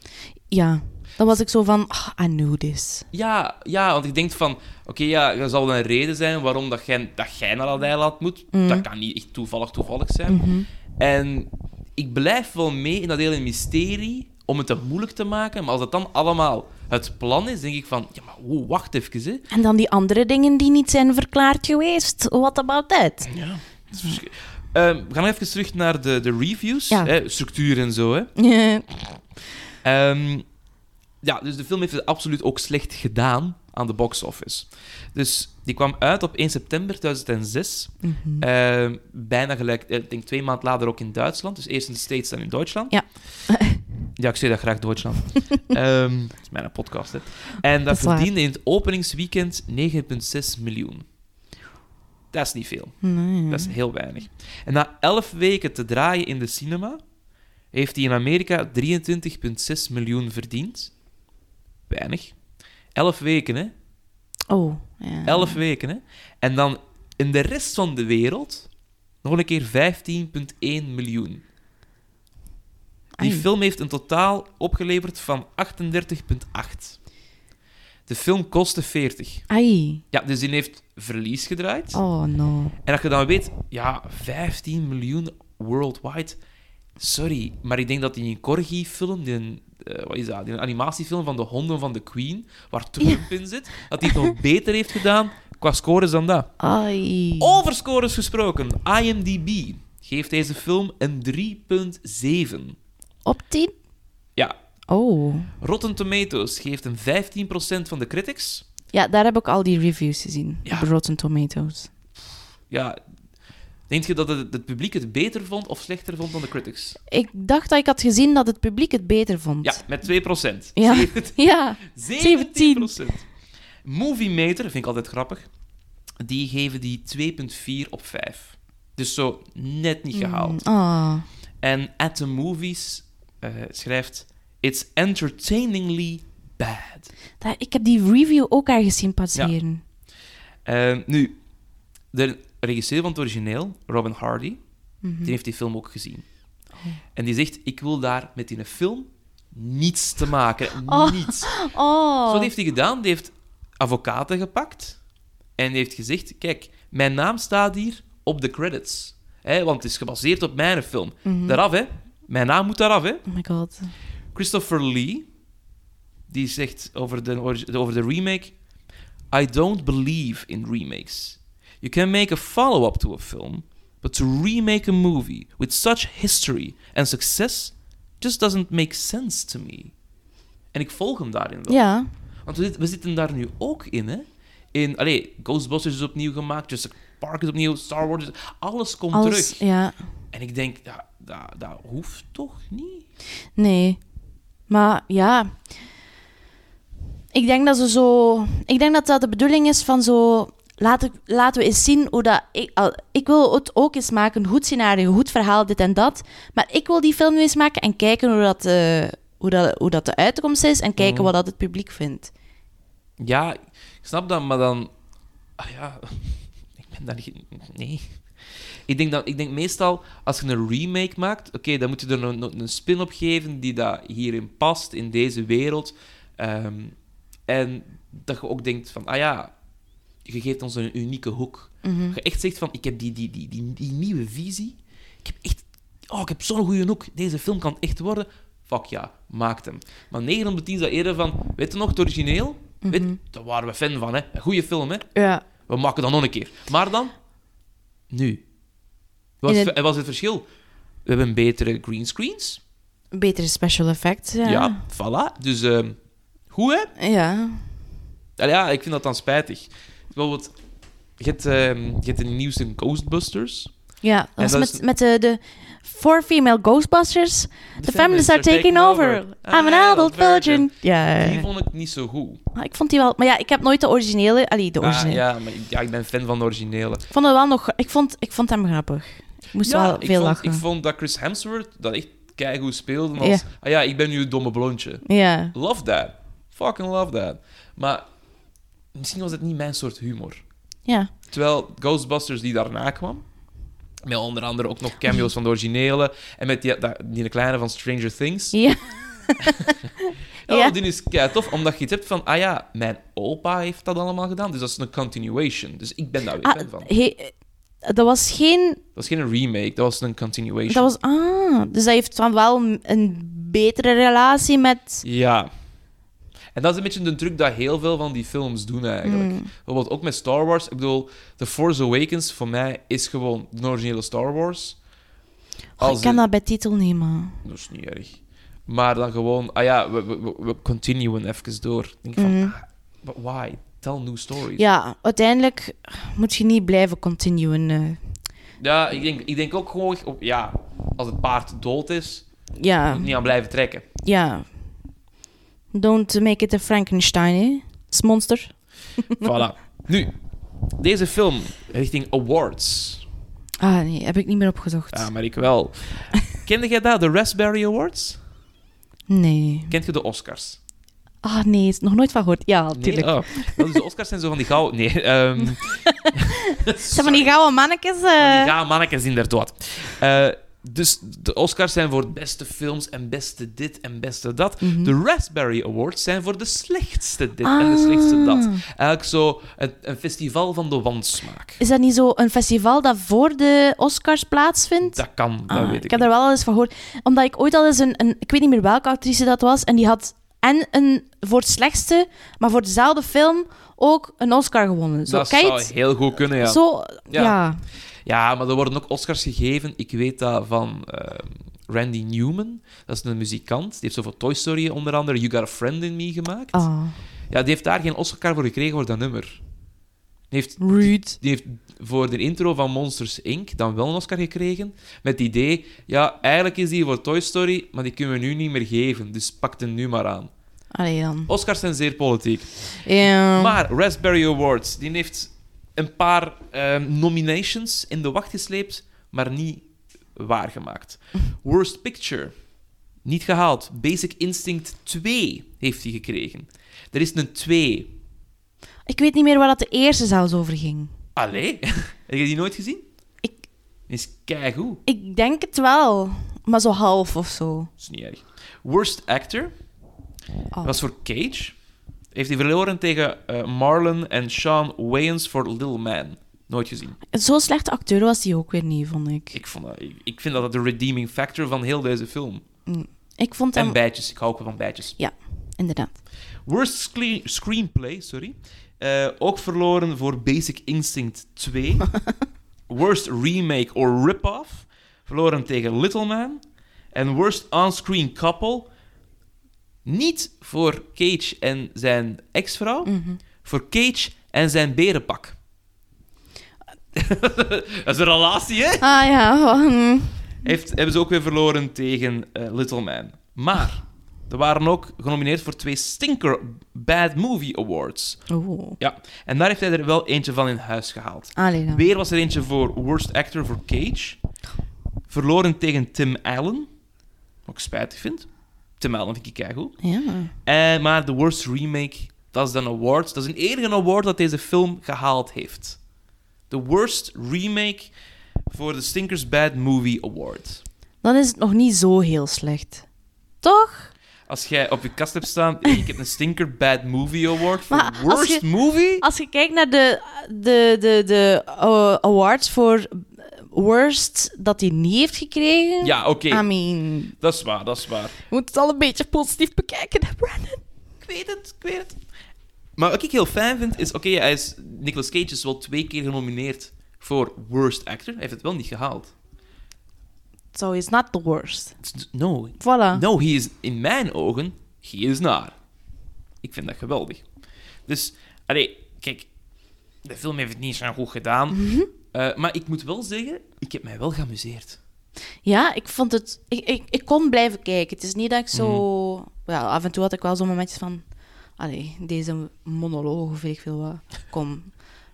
Ja. Dan was ik zo van, ah, I knew this. Ja, ja want ik denk van, oké, ja, er zal een reden zijn waarom dat jij, dat jij naar dat eiland moet. Mhm. Dat kan niet echt toevallig toevallig zijn. En ik blijf wel mee in dat hele mysterie om het te moeilijk te maken. Maar als dat dan allemaal het plan is, denk ik van, ja, maar wacht even, hè. En dan die andere dingen die niet zijn verklaard geweest. What about that? Ja. dat is verschri- Ehm, we gaan even terug naar de, de reviews, Ja. hè, structuur en zo. Hè. <laughs> Eh, Ehm, ja, dus de film heeft het absoluut ook slecht gedaan aan de box office. Dus die kwam uit op 1 september 2006. mhm. Ehm, bijna gelijk, eh, ik denk twee maanden later ook in Duitsland. Dus eerst in de States, dan in Duitsland. Ja. <laughs> ja, ik zeg dat graag Duitsland. <laughs> Ehm dat is mijn podcast, hè. En dat, Dat is waar. verdiende in het openingsweekend 9,6 miljoen. Dat is niet veel. Nee. Dat is heel weinig. En na 11 weken te draaien in de cinema, heeft hij in Amerika 23,6 miljoen verdiend. Weinig. 11 weken, hè? Oh, ja. 11 weken, hè? En dan in de rest van de wereld nog een keer 15,1 miljoen. Die Ai. film heeft een totaal opgeleverd van 38,8. De film kostte 40. Ai. Ja, dus die heeft verlies gedraaid. Oh, no. En dat je dan weet, ja, 15 miljoen worldwide. Sorry, maar ik denk dat die een Corgi-film, die een, eh, wat is dat, die een animatiefilm van de honden van de Queen, waar Trump in zit, dat die het nog beter heeft gedaan qua scores dan dat. Ai. Over scores gesproken, IMDb geeft deze film een 3,7. Op 10? Ja, Oh. Rotten Tomatoes geeft een 15% van de critics. Ja, daar heb ik al die reviews gezien. Ja. Rotten Tomatoes. Ja, denk je dat het, het publiek het beter vond of slechter vond dan de critics? Ik dacht dat ik had gezien dat het publiek het beter vond. Ja, met 2%. Ja. 17%. <laughs> Ja. 17%. Movie Meter, vind ik altijd grappig, die geven die 2,4 op 5. Dus zo net niet gehaald. Mm, ah. En At the Movies eh, schrijft: It's entertainingly bad. Dat- ik heb die review ook ergens zien passeren. Eh, nu, de regisseur van het origineel, Robin Hardy, Mhm. die heeft die film ook gezien. En die zegt: Ik wil daar met die film niets te maken. <laughs> Oh. Niets. <laughs> Oh. Dus wat heeft hij gedaan? Die heeft advocaten gepakt en heeft gezegd: Kijk, mijn naam staat hier op de credits. Hè, want het is gebaseerd op mijn film. Mhm. Daaraf, hè? Mijn naam moet daaraf, hè? Oh my god. Christopher Lee, die zegt over de, over de remake: I don't believe in remakes. You can make a follow-up to a film, but to remake a movie with such history and success just doesn't make sense to me. En ik volg hem daarin wel. Ja. Want we zitten daar nu ook in, hè? In, allee, Ghostbusters is opnieuw gemaakt, Jurassic Park is opnieuw, Star Wars, alles komt Alles, terug. ja. En ik denk, ja, dat, dat hoeft toch niet? Nee. Maar ja. Ik denk dat ze zo. Ik denk dat dat de bedoeling is van zo. Laten, laten we eens zien hoe dat. Ik, al, ik wil het ook eens maken. Een goed scenario, een goed verhaal, dit en dat. Maar ik wil die film eens maken en kijken hoe dat, eh, hoe dat, hoe dat de uitkomst is. En kijken Mhm. wat dat het publiek vindt. Ja, ik snap dat, maar dan... Ah ja, niet... Nee. Ik denk, dat, ik denk meestal, als je een remake maakt, oké, dan moet je er een, een spin op geven die dat hierin past, in deze wereld. Ehm, en dat je ook denkt van, ah ja, je geeft ons een unieke hoek. Mhm. Je echt zegt van, ik heb die, die, die, die, die nieuwe visie. Ik heb echt... Oh, ik heb zo'n goede hoek. Deze film kan echt worden. fuck ja, maakt hem. Maar 9 op de 10 is dat eerder van, weet je nog, het origineel? Weet, daar waren we fan van, hè. Een goede film, hè. Ja. We maken dat nog een keer. Maar dan, nu. Wat In is, het- wat is het verschil? We hebben betere greenscreens. Betere special effects, ja. Ja, voilà. Dus, ehm goed, hè? Ja. Allee, Ja, ik vind dat dan spijtig. Bijvoorbeeld, je hebt, ehm, je hebt de nieuwste Ghostbusters. Ja, dat En was dat met, is- met de, de four female Ghostbusters. The, feminists are taking over. Ah, I'm an ja, adult virgin. Ja, Die vond ik niet zo goed. Ah, ik vond die wel... Maar ja, ik heb nooit de originele... Allee, de Ah, originele. ja, maar ik- ja, ik ben fan van de originele. Ik vond het wel nog... Ik vond, ik vond hem grappig. Ik moest ja, wel ik veel vond, lachen. Ik vond dat Chris Hemsworth dat echt keigoed speelde. Als, ah ja, ik ben nu het domme blondje. Ja. Love that. Fucking love that. Maar misschien was het niet mijn soort humor. Ja. Terwijl Ghostbusters die daarna kwam, met onder andere ook nog cameo's van de originele, en met die, die kleine van Stranger Things. Ja. <laughs> <laughs> Ja, Ja. die is kei tof, omdat je het hebt van, ah ja, mijn opa heeft dat allemaal gedaan, dus dat is een continuation. Dus ik ben daar weer Ah, fan van. hey, dat was geen... Dat was geen remake, dat was een continuation. Dat was... Ah, dus dat heeft van wel een- een betere relatie met... Ja. En dat is een beetje de truc dat heel veel van die films doen eigenlijk. Mm. Bijvoorbeeld ook met Star Wars. Ik bedoel, The Force Awakens voor mij is gewoon de originele Star Wars. Oh, ik kan dat bij titel nemen. Dat is niet erg. Maar dan gewoon, ah ja, we, we, we- continuen even door. Denk van, Mhm. ah, but why? Tell new stories. Ja, uiteindelijk moet je niet blijven continuen. eh. Ja, ik denk, ik denk ook gewoon, ja, als het paard dood is, ja, moet je niet aan blijven trekken. ja. Don't make it a Frankenstein, hè. Het monster. <laughs> voilà. Nu, deze film richting awards. Ah, nee, heb ik niet meer opgezocht. Ja, maar ik wel. Kende jij dat, de Raspberry Awards? Nee. Kent je de Oscars? Ah, nee, is nog nooit van gehoord. Ja, Nee? tuurlijk. Oh. Dus de Oscars zijn zo van die gauw... Nee, ehm <laughs> Zijn van die gouden mannetjes. eh. Van die gaan mannetjes inderdaad. Eh dus de Oscars zijn voor beste films en beste dit en beste dat. Mhm. De Raspberry Awards zijn voor de slechtste dit en de slechtste dat. Ah. Eigenlijk zo een, een festival van de wansmaak. Is dat niet zo een festival dat voor de Oscars plaatsvindt? Dat kan, dat Ah, weet ik, ik heb er wel eens van gehoord. Omdat ik ooit al eens een, een... Ik weet niet meer welke actrice dat was. En die had en een voor het slechtste, maar voor dezelfde film ook een Oscar gewonnen. Zo, dat zou heel goed kunnen, ja. Zo, Ja. ja. Ja, maar er worden ook Oscars gegeven. Ik weet dat van ehm, Randy Newman. Dat is een muzikant. Die heeft zo voor Toy Story onder andere You Got a Friend in Me gemaakt. Ah, Ja, die heeft daar geen Oscar voor gekregen voor dat nummer. Die heeft, die heeft voor de intro van Monsters Inc. dan wel een Oscar gekregen. Met het idee, ja, eigenlijk is die voor Toy Story, maar die kunnen we nu niet meer geven. Dus pak hem nu maar aan. Allee dan. Oscars zijn zeer politiek. Ja. Maar Raspberry Awards, die heeft een paar ehm, nominations in de wacht gesleept, maar niet waargemaakt. <laughs> Worst Picture, niet gehaald. Basic Instinct 2 heeft hij gekregen. Er is een 2. Ik weet niet meer waar dat de eerste zelfs over ging. Allee, <laughs> heb je die nooit gezien? Ik, is keigoed. ik denk het wel, maar zo half of zo. Dat is niet erg. Worst Actor Oh. was voor Cage. Heeft hij verloren tegen eh, Marlon en Sean Wayans voor Little Man. Nooit gezien. Zo'n slechte acteur was die ook weer niet, vond ik. Ik, vond dat, ik, ik vind dat de redeeming factor van heel deze film. Ik vond hem... En bijtjes. Ik hou ook wel van bijtjes. Ja, inderdaad. Worst screen- screenplay, sorry. Eh, ook verloren voor Basic Instinct 2. <laughs> worst remake or rip-off. Verloren tegen Little Man. En worst on-screen couple. Niet voor Cage en zijn ex-vrouw. Mhm. Voor Cage en zijn berenpak. <laughs> dat is een relatie, hè? Ah ja, hm. heeft, hebben ze ook weer verloren tegen eh, Little Man. Maar er waren ook genomineerd voor twee Stinker Bad Movie Awards. Oeh. Ja, en daar heeft hij er wel eentje van in huis gehaald. Allee dan. Weer was er eentje voor Worst Actor voor Cage. Verloren tegen Tim Allen. Wat ik spijtig vind. Tim Allen vind ik keigoed. Ja. En, maar de Worst Remake, dat is dan award. Dat is een enige award dat deze film gehaald heeft. De Worst Remake voor de Stinkers Bad Movie Award. Dan is het nog niet zo heel slecht. Toch? Als jij op je kast hebt staan, ik heb een Stinker Bad Movie Award voor Maar als Worst je- Movie. Als je kijkt naar de, de, de, de eh, awards voor worst dat hij niet heeft gekregen. Ja, oké. I mean, Dat is waar, dat is waar. je moet het al een beetje positief bekijken, hè, Brandon. Ik weet het, ik weet het. Maar wat ik heel fijn vind, is... Oké, hij is... Nicolas Cage is wel twee keer genomineerd voor Worst Actor. Hij heeft het wel niet gehaald. So he's not the worst. No. Voilà. No, he is... In mijn ogen, he is naar. Ik vind dat geweldig. Dus, allee, kijk... De film heeft het niet zo goed gedaan. Mhm. Eh, maar ik moet wel zeggen, ik heb mij wel geamuseerd. Ja, ik vond het... Ik, ik, ik kon blijven kijken. Het is niet dat ik zo... Ja, af en toe had ik wel zo'n momentjes van... Allee, deze monoloog of ik veel wat. Kom,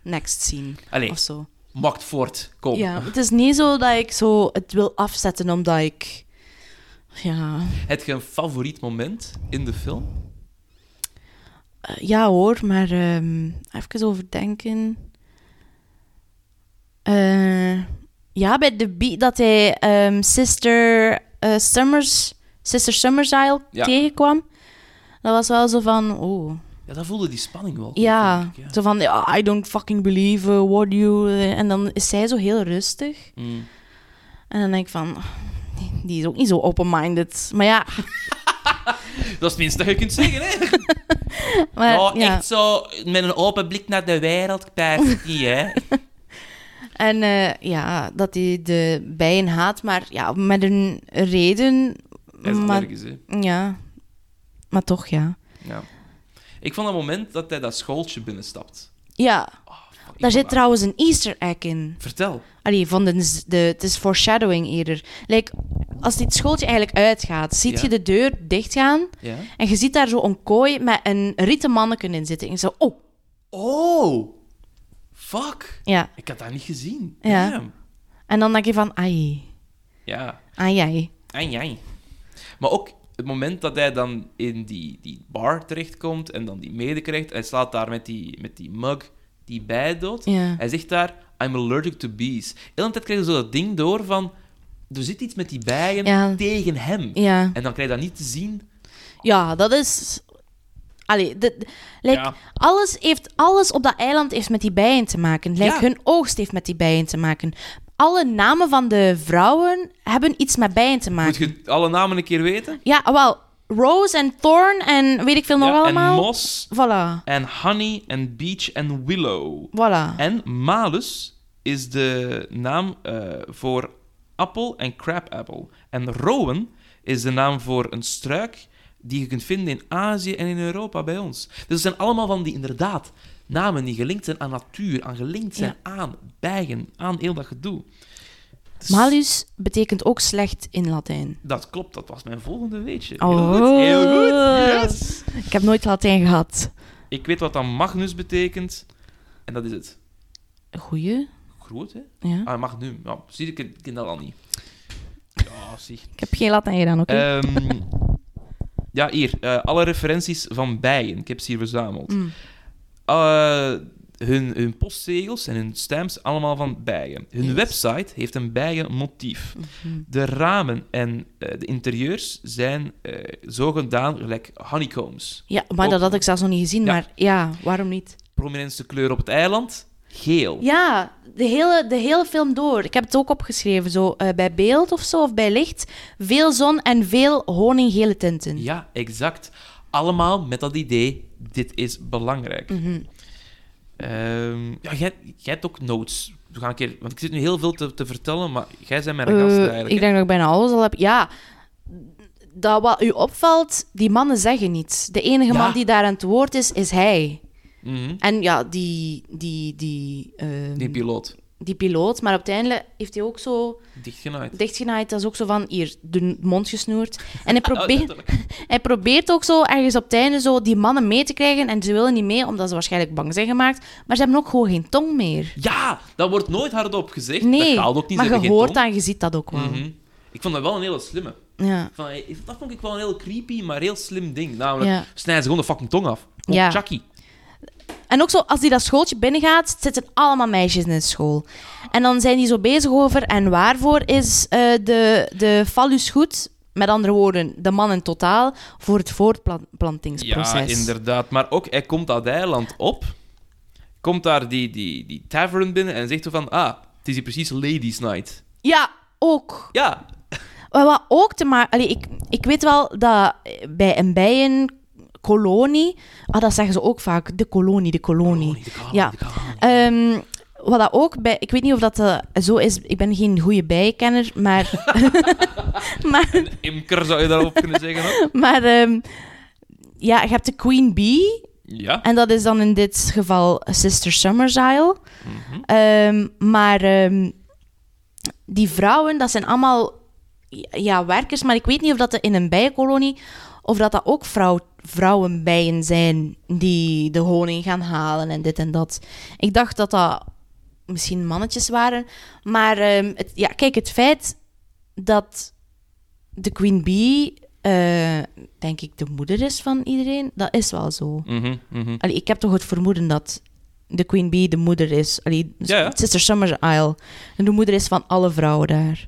next scene. Allee, Of zo. maakt voort. Kom. Ja, het is niet zo dat ik zo het wil afzetten omdat ik... Ja, Heb je een favoriet moment in de film? eh, ja hoor, maar ehm, even overdenken. Eh, ja, bij de beat dat hij ehm, Sister eh, Summers, Sister Summersile Ja. tegenkwam. Dat was wel zo van, oh, Ja, dat voelde die spanning wel. ja, vind ik, ja. zo van, I don't fucking believe uh, what you... eh, En dan is zij zo heel rustig. Mm. En dan denk ik van, die- is ook niet zo open-minded. Maar ja, <laughs> Dat is het minste dat je kunt zeggen, hè? <laughs> maar, ja, ja. echt zo met een open blik naar de wereld, niet, hè? <laughs> En eh, ja, dat hij de bijen haat, maar ja, met een reden. Hij is maar, ja, maar toch, ja. Ja. Ik vond dat moment dat hij dat schooltje binnenstapt. Ja, Oh, ik daar zit dat- trouwens een easter egg in. Vertel. Allee, van de, de, het is foreshadowing eerder. Like, als dit schooltje eigenlijk uitgaat, ziet Ja. je de deur dichtgaan Ja? en je ziet daar zo een kooi met een rieten manneken in zitten. En zo, oh, Oh! Fuck! ja. Ik had dat niet gezien. Ja. Damn. En dan denk je van, ai, Ja. ai, ai. Ai, ai. Maar ook het moment dat hij dan in die, die bar terechtkomt en dan die mede krijgt, hij slaat daar met die, met die mug die bij dood. Ja. Hij zegt daar, I'm allergic to bees. De hele tijd krijg je zo dat ding door van, er zit iets met die bijen Ja. tegen hem. Ja. En dan krijg je dat niet te zien. Ja, dat is. Allee, de, de- like, Ja. alles, heeft, alles op dat eiland heeft met die bijen te maken. Like, Ja. Hun oogst heeft met die bijen te maken. Alle namen van de vrouwen hebben iets met bijen te Moet maken. je alle namen een keer weten? Ja, wel, Rose en Thorn en weet ik veel nog Ja, en allemaal. Moss Voilà, en Honey en Beach en Willow. voilà. En Malus is de naam eh, voor appel en crabapple. En Rowan is de naam voor een struik die je kunt vinden in Azië en in Europa bij ons. Dus het zijn allemaal van die, inderdaad, namen die gelinkt zijn aan natuur, aan gelinkt zijn aan bijen, aan heel dat gedoe. Dus Malus betekent ook slecht in Latijn. Dat klopt, dat was mijn volgende weetje. Oh. Heel goed, heel goed. Yes. Ik heb nooit Latijn gehad. Ik weet wat dan Magnus betekent. En dat is het. Goeie, Groot, hè? ja. Ah, Magnum. Ja, zie ik, ik ken dat al niet. Ja, zie. Ik heb geen Latijn gedaan, oké? Ehm, ja, hier. eh, alle referenties van bijen. Ik heb ze hier verzameld. Mm. Eh, hun, hun postzegels en hun stamps, allemaal van bijen. Hun Yes. website heeft een bijenmotief. Mhm. De ramen en eh, de interieurs zijn zo gedaan gelijk honeycombs. Ja, maar dat had ik zelfs nog niet gezien. Ja. Maar ja, waarom niet? Prominentste kleur op het eiland? Geel. Ja, de hele, de hele film door. Ik heb het ook opgeschreven, zo eh, bij beeld of zo, of bij licht. Veel zon en veel honinggele tinten. Ja, exact. Allemaal met dat idee, dit is belangrijk. Mhm. Ehm, ja, jij, jij hebt ook notes. We gaan een keer, want ik zit nu heel veel te, te vertellen, maar jij bent mijn gast Eh, eigenlijk. ik hè? denk dat ik bijna alles al heb. Ja, dat wat u opvalt, die mannen zeggen niets. De enige Ja. man die daar aan het woord is, is hij. Mhm. En ja, die, die, die, ehm, Die piloot. die piloot. Maar uiteindelijk heeft hij ook zo Dichtgenaaid. dichtgenaaid. Dat is ook zo van, hier, de mond gesnoerd. En hij <laughs> Oh, probeert... <laughs> Hij probeert ook zo ergens op het einde zo die mannen mee te krijgen. En ze willen niet mee, omdat ze waarschijnlijk bang zijn gemaakt. Maar ze hebben ook gewoon geen tong meer. Ja, dat wordt nooit hardop gezegd. Nee, dat ook niet. maar je hoort dat en je ziet dat ook wel. Mhm. Ik vond dat wel een hele slimme. Ja. Vond- Dat vond ik wel een heel creepy, maar heel slim ding. Namelijk, Ja. snijden ze gewoon de fucking tong af. Oh, Ja. Chucky. En ook zo, als die dat schooltje binnengaat, zitten allemaal meisjes in de school. En dan zijn die zo bezig over en waarvoor is eh, de, de fallus goed, met andere woorden, de man in totaal, voor het Ja, voortplantingsproces. inderdaad. Maar ook, hij komt dat eiland op, komt daar die, die, die tavern binnen en zegt van, ah, Het is hier precies Ladies Night. Ja, ook. Ja. Wat ook te maken... Ik, ik weet wel dat bij een bijenkolonie... Ah, dat zeggen ze ook vaak. De kolonie, de kolonie. de kolonie, Ja. de kolonie. Ehm, wat dat ook bij... Ik weet niet of dat eh, zo is. Ik ben geen goede bijenkenner, maar... <laughs> maar Imker zou je daarop kunnen zeggen. ook. <laughs> maar ehm, ja, je hebt de queen bee. Ja. En dat is dan in dit geval Sister Summersile. Mhm. Ehm, maar die vrouwen, dat zijn allemaal ja, werkers. Maar ik weet niet of dat in een bijenkolonie... Of dat dat ook vrouw, vrouwenbijen zijn die de honing gaan halen en dit en dat. Ik dacht dat dat misschien mannetjes waren. Maar ehm, het, ja, kijk, het feit dat de queen bee... eh, denk ik de moeder is van iedereen, dat is wel zo. Mhm, mhm. Allee, ik heb toch het vermoeden dat de Queen Bee de moeder is. Allee, Ja, ja. Sister Summer Isle. En de moeder is van alle vrouwen daar.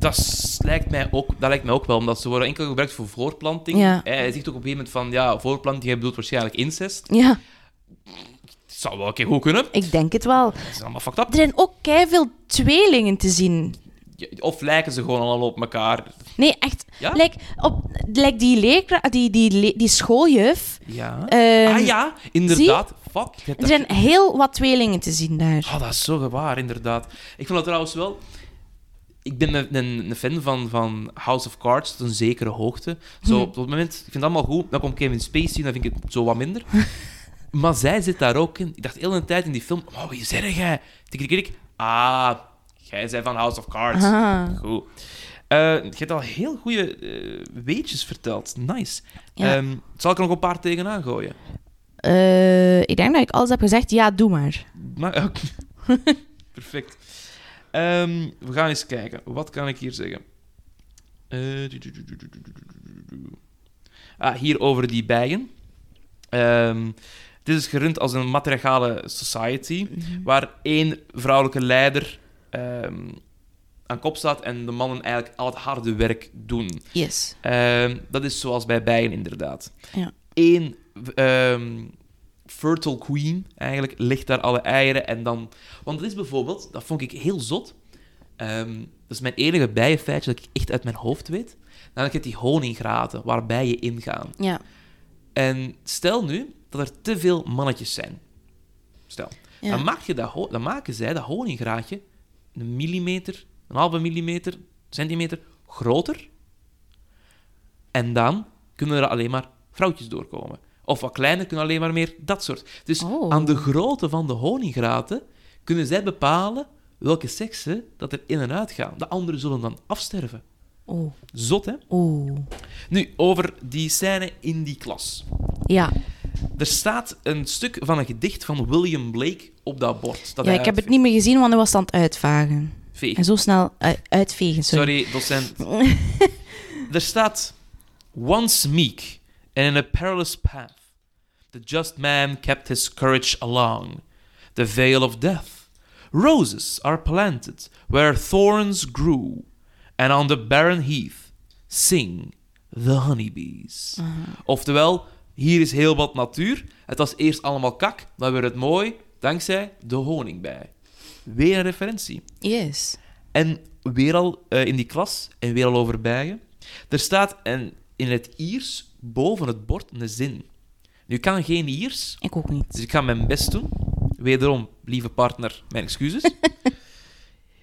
Dat, lijkt mij ook, dat lijkt mij ook wel, omdat ze worden enkel gebruikt voor voorplanting. Ja. Hij zegt ook op een gegeven moment van, ja, voorplanting, bedoelt waarschijnlijk incest. Ja, Het zou wel een keer goed kunnen. ik denk het wel. Dat is allemaal fucked up. Er zijn ook veel tweelingen te zien. Ja, Of lijken ze gewoon allemaal op elkaar. Nee, echt. Ja? Like, op, like die, die, die, die schooljuf. Ja. Ehm, ah ja, inderdaad. Fuck. je hebt Er zijn heel wat tweelingen te zien daar. Ah, dat is zo waar, inderdaad. Ik vond dat trouwens wel... Ik ben een, een, een fan van, van House of Cards tot een zekere hoogte. Zo, Hm. op het moment, ik vind het allemaal goed. Dan komt Kevin Spacey, dan vind ik het zo wat minder. <laughs> maar zij zit daar ook in. Ik dacht de hele tijd in die film, oh, wie zeg jij? Tik. Ah, jij bent van House of Cards. Ah, Goed. Eh, je hebt al heel goede eh, weetjes verteld. Nice. Ja. Ehm, zal ik er nog een paar tegenaan gooien? eh, ik denk dat ik alles heb gezegd. Ja, doe maar. Maar, <laughs> oké. <laughs> Perfect. We gaan eens kijken. Wat kan ik hier zeggen? Ah, hier over die bijen. Um, dit is gerund als een matriarchale society, waar één vrouwelijke leider aan kop staat en de mannen eigenlijk al het harde werk doen. Yes. Dat is zoals bij bijen inderdaad. Ja. Eén fertile queen, eigenlijk, ligt daar alle eieren en dan... Want dat is bijvoorbeeld, dat vond ik heel zot. Ehm, dat is mijn enige bijenfeitje dat ik echt uit mijn hoofd weet. Namelijk het die honinggraten, waar bijen ingaan. Ja. En stel nu dat er te veel mannetjes zijn. Stel. Ja. Dan, maak je dat, dan maken zij dat honinggraatje een millimeter, een halve millimeter, centimeter groter. En dan kunnen er alleen maar vrouwtjes doorkomen. Of wat kleiner kunnen alleen maar meer dat soort. Dus Oh. aan de grootte van de honinggraten kunnen zij bepalen welke seksen dat er in en uit gaan. De anderen zullen dan afsterven. Oeh. Zot, hè? Oeh. Nu, over die scène in die klas. Ja. Er staat een stuk van een gedicht van William Blake op dat bord. Dat ja, ik heb het niet meer gezien, want hij was aan het uitvagen. uitveegt. En zo snel u- uitvegen, sorry. Sorry, docent. <laughs> er staat... Once meek and in a perilous path, the just man kept his courage along. The vale of death. Roses are planted where thorns grew, and on the barren heath sing the honeybees. Oftewel, hier is heel wat natuur. Het was eerst allemaal kak, dan werd het mooi dankzij de honingbij. Weer een referentie. Yes. En weer al eh, in die klas, en weer al over bijen. Er staat in het Iers boven het bord een zin. Nu ik kan geen Iers, Ik ook niet. dus ik ga mijn best doen. Wederom, lieve partner, mijn excuses. <laughs>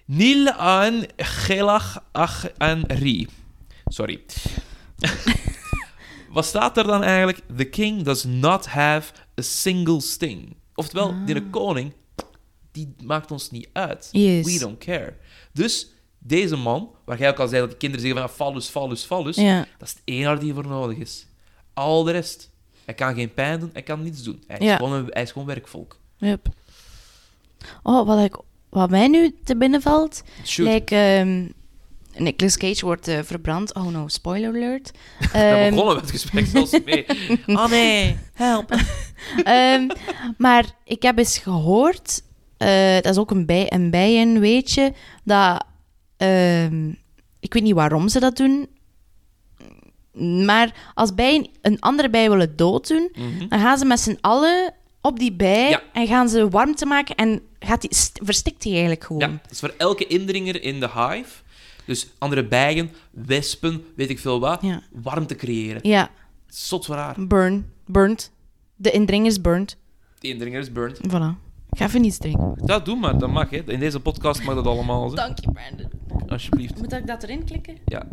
Nil aan gelach ach en ri. Sorry. <laughs> Wat staat er dan eigenlijk? The king does not have a single sting. Oftewel, Ah. die koning, die maakt ons niet uit. Yes. We don't care. Dus deze man, waar jij ook al zei dat de kinderen zeggen van fallus, fallus, fallus, Ja. dat is het enige die voor nodig is. Al de rest. Hij kan geen pijn doen, hij kan niets doen. Hij is, gewoon, een, hij is gewoon werkvolk. Yep. Oh, wat, ik, wat mij nu te binnen valt, Shoot. lijkt... Nicolas Cage wordt eh, verbrand. Oh no, spoiler alert. <laughs> We Ehm, begonnen met het gesprek zelfs mee. <laughs> Oh nee, help. <laughs> Ehm, maar ik heb eens gehoord, eh, dat is ook een, bij, een bijenweetje, dat... ehm, ik weet niet waarom ze dat doen, maar als bijen een andere bij willen dooddoen, Mhm. dan gaan ze met z'n allen op die bij Ja. en gaan ze warmte maken en gaat die, st- verstikt die eigenlijk gewoon. Ja, dat is voor elke indringer in de hive. Dus andere bijen, wespen, weet ik veel wat. Ja. Warmte creëren. Ja, Zot voor haar. burn, burnt. De indring is burnt. De indringer is burnt. Voilà. Ik ga even iets drinken. Dat doe maar, dat mag. Hè. In deze podcast mag dat allemaal. Dank je, Brandon. Alsjeblieft. Moet ik dat erin klikken? Ja.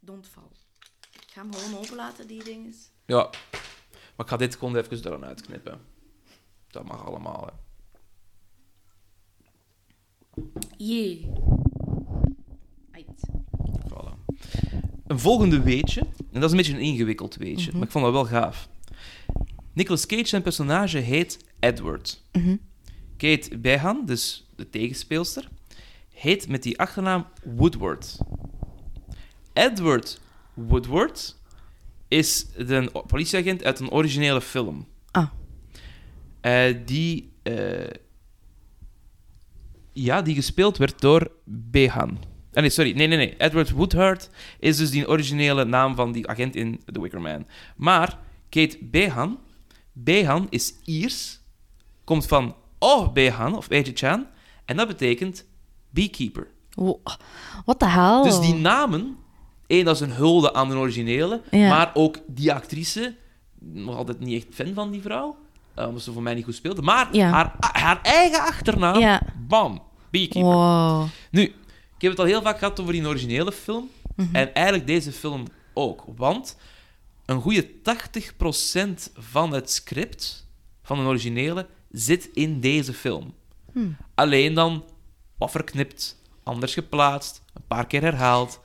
Don't fall. Ik ga hem gewoon openlaten, die dingen. ja. Maar ik ga dit gewoon even eraan uitknippen. Dat mag allemaal. Hè. Jee. Uit. Voilà. Een volgende weetje, en dat is een beetje een ingewikkeld weetje, maar ik vond dat wel gaaf. Nicolas Cage, zijn personage, heet Edward. Mhm. Kate Behan, dus de tegenspeelster, heet met die achternaam Woodward. Edward Woodward is een politieagent uit een originele film. Ah. Eh, die, eh, ja, die gespeeld werd door Behan. Ah, nee, sorry. Nee, nee, nee. Edward Woodward is dus die originele naam van die agent in The Wicker Man. Maar Kate Behan, Behan is Iers, komt van Oh Behan, of Chan, en dat betekent beekeeper. What the hell? Dus die namen, één, dat is een hulde aan de originele, Ja. maar ook die actrice, nog altijd niet echt fan van die vrouw, eh, omdat ze voor mij niet goed speelde, maar Ja. haar, haar eigen achternaam, Ja. bam, beekeeper. Wow. Nu, ik heb het al heel vaak gehad over die originele film. Mhm. En eigenlijk deze film ook. Want een goede 80% van het script van een originele zit in deze film. Hmm. Alleen dan wat verknipt, anders geplaatst, een paar keer herhaald.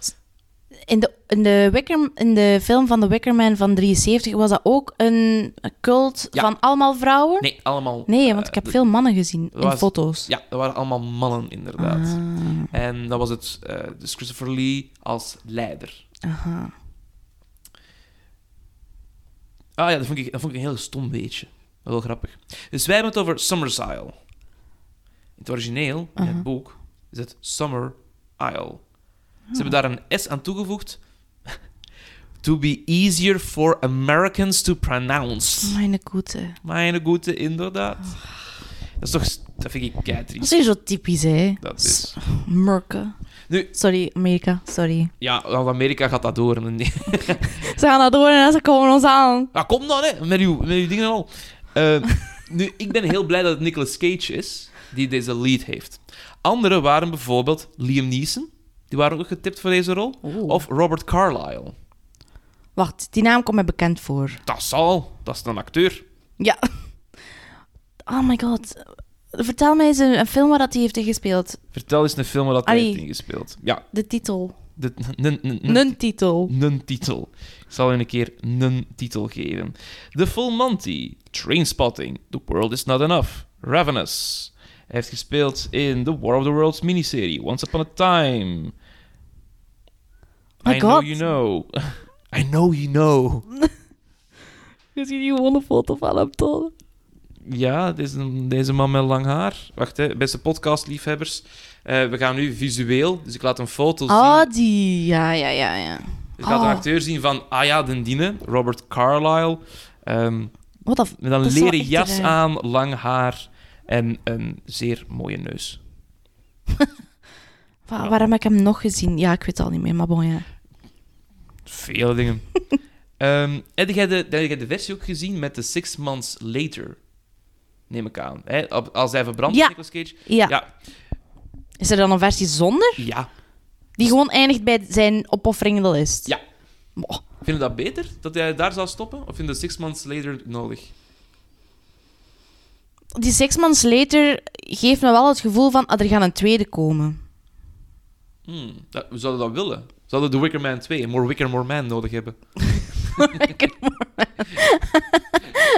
In de, in, de Wicker, in de film van The Wicker Man van 73 was dat ook een cult Ja. van allemaal vrouwen? Nee, allemaal... Nee, want eh, ik heb de- veel mannen gezien in was- foto's. Ja, dat waren allemaal mannen, inderdaad. Ah, En dat was het, eh, dus Christopher Lee als leider. aha. Ah ja, dat vond ik, dat vond ik een heel stom beetje. Wel grappig. Dus wij hebben het over Summer's Isle. In het origineel, in het boek, is het Summer Isle. Ze hebben daar een S aan toegevoegd. to be easier for Americans to pronounce. Mijn goede. Mijn goede, inderdaad. Dat is toch... Dat vind ik Dat keitriest. is zo typisch, hè? Dat is... Murken. Nu- Sorry, Amerika. Sorry. Ja, Amerika gaat dat door. <laughs> Ze gaan dat door en ze komen ons aan. Ja, kom dan, hè, met uw, met uw dingen al. Eh, nu, ik ben heel blij dat het Nicolas Cage is die deze lead heeft. Anderen waren bijvoorbeeld Liam Neeson, die waren ook getipt voor deze rol, Oeh. of Robert Carlyle. Wacht, die naam komt mij bekend voor. Dat zal, dat is een acteur. Ja. <laughs> Oh my god. Vertel mij eens een, een film waar dat hij heeft ingespeeld. Vertel eens een film waar dat hij Allee. heeft ingespeeld. Ja, De titel. de, n- n- n- Een titel. Een titel. Ik zal je een keer een titel geven. The Full Monty, Trainspotting, The World Is Not Enough, Ravenous. Hij heeft gespeeld in The War of the Worlds miniserie, Once Upon a Time. My <laughs> I know you know. I know you know. Ziet hier gewoon een foto van hem tonen. Ja, deze, deze man met lang haar. Wacht, hè, beste podcastliefhebbers. Eh we gaan nu visueel, dus ik laat een foto zien. Ah, die. Ja, ja, ja, ja. Ik laat een Oh. acteur zien van, ah ja, den Diene, Robert Carlyle. Ehm, Wat een... Met een is leren jas raar. aan, lang haar en een zeer mooie neus. <laughs> Wa- Waar heb ik hem nog gezien? Ja, ik weet het al niet meer, maar bon, ja. Vele dingen. <laughs> Ehm heb, jij de, heb jij de versie ook gezien met de Six Months Later? Neem ik aan. Hè? Als hij verbrandt, Ja. Nicolas Cage. Ja. Ja. Is er dan een versie zonder? ja. Die gewoon eindigt bij zijn opofferingende list? Ja. Moh. Vind je dat beter? Dat hij daar zou stoppen? Of vind je Six Months Later nodig? Die Six Months Later geeft me wel het gevoel van, ah, er gaat een tweede komen. Hmm, dat, we zouden dat willen. Zouden The Wicker Man 2, More Wicker, More Man nodig hebben? <laughs> <laughs>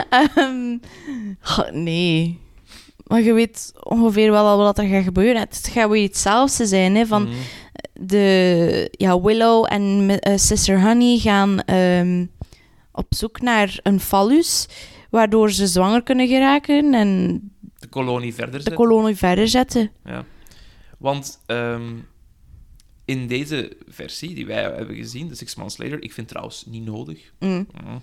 Ehm, nee. Maar je weet ongeveer wel al wat er gaat gebeuren. Het gaat weer hetzelfde zijn, hè. Van Mhm. de, ja, Willow en eh, Sister Honey gaan ehm, op zoek naar een fallus, waardoor ze zwanger kunnen geraken en De kolonie verder de zetten. kolonie verder zetten. Ja. Want ehm, in deze versie die wij hebben gezien, de Six Months Later, ik vind trouwens niet nodig. Mm. Mm.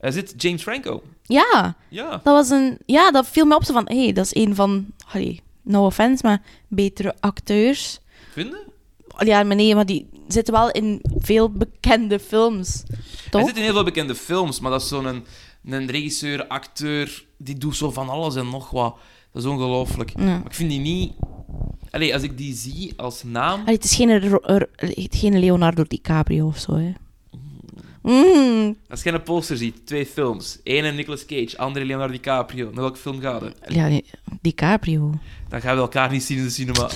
Er zit James Franco. Ja, Ja. dat was een... Ja, dat viel me op zo van... Hé, hey, dat is een van... Allee, no offense, maar betere acteurs. Vinden? Ja, maar nee, maar die zitten wel in veel bekende films. Hij Toch? zit in heel veel bekende films, maar dat is zo'n een, een regisseur, acteur, die doet zo van alles en nog wat. Dat is ongelooflijk. Ja. Maar ik vind die niet... Allee, als ik die zie als naam... Allee, het is geen, Ro- er- geen Leonardo DiCaprio of zo, hè. Mm. Als je een poster ziet, twee films. Ene Nicolas Cage, andere Leonardo DiCaprio. Naar welke film gaat het? Ja, nee, DiCaprio. Dan gaan we elkaar niet zien in de cinema.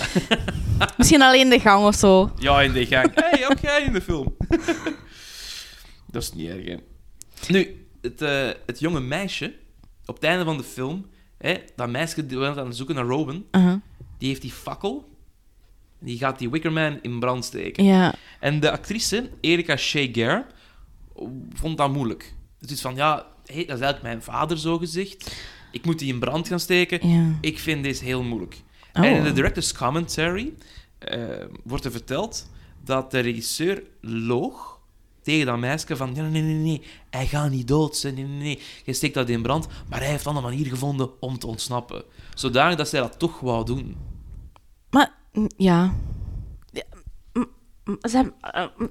<laughs> Misschien alleen de gang of zo. ja, in de gang. Hé, hey, ook jij in de film. <laughs> dat is niet erg, hè. Nu, het, eh, het jonge meisje, op het einde van de film... Hè, dat meisje die aan het zoeken naar Robin, Uh-huh. die heeft die fakkel... Die gaat die Wickerman in brand steken. Ja. En de actrice, Erika Shea Gare, vond dat moeilijk. Het is van, ja, hey, dat is eigenlijk mijn vader, zo gezegd. Ik moet die in brand gaan steken. Ja. Ik vind deze heel moeilijk. Oh. En in de director's commentary eh, wordt er verteld dat de regisseur loog tegen dat meisje van nee, nee, nee, nee, hij gaat niet dood. Nee, nee, nee, je steekt dat in brand. Maar hij heeft dan een manier gevonden om te ontsnappen. Zodanig dat zij dat toch wou doen. Maar, mm, ja. Ja, Ze hebben... mm,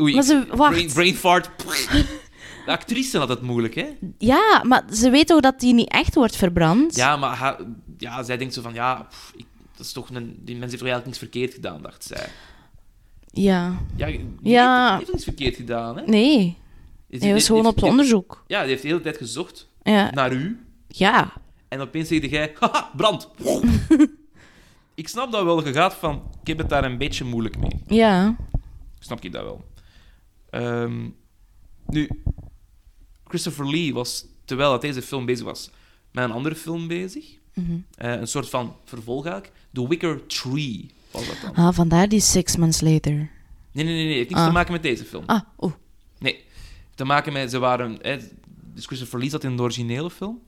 Oei, Maar ze- wacht. brain, brain fart. <laughs> De actrice had het moeilijk, hè? Ja, maar ze weet toch dat die niet echt wordt verbrand? Ja, maar ja, zij denkt zo van, ja, pff, ik, dat is toch een, die mens heeft eigenlijk niks verkeerd gedaan, dacht zij. Ja. Ja, die Ja. Heeft, heeft niks verkeerd gedaan, hè? Nee. Hij was gewoon op het die- onderzoek. Ja, die heeft de hele tijd gezocht Ja. naar u. Ja. En opeens zeg jij, haha, brand. <laughs> ik snap dat wel. Je gaat van, ik heb het daar een beetje moeilijk mee. Ja. Snap ik dat wel. Ehm, nu, Christopher Lee was, terwijl dat deze film bezig was, met een andere film bezig. Mhm. Eh, een soort van vervolg eigenlijk. The Wicker Tree was dat dan. Ah, vandaar die Six Months Later. Nee, nee, nee. nee. Het heeft niks Ah. te maken met deze film. Ah, oeh. Nee. Te maken met, ze waren... Hè, dus Christopher Lee zat in de originele film.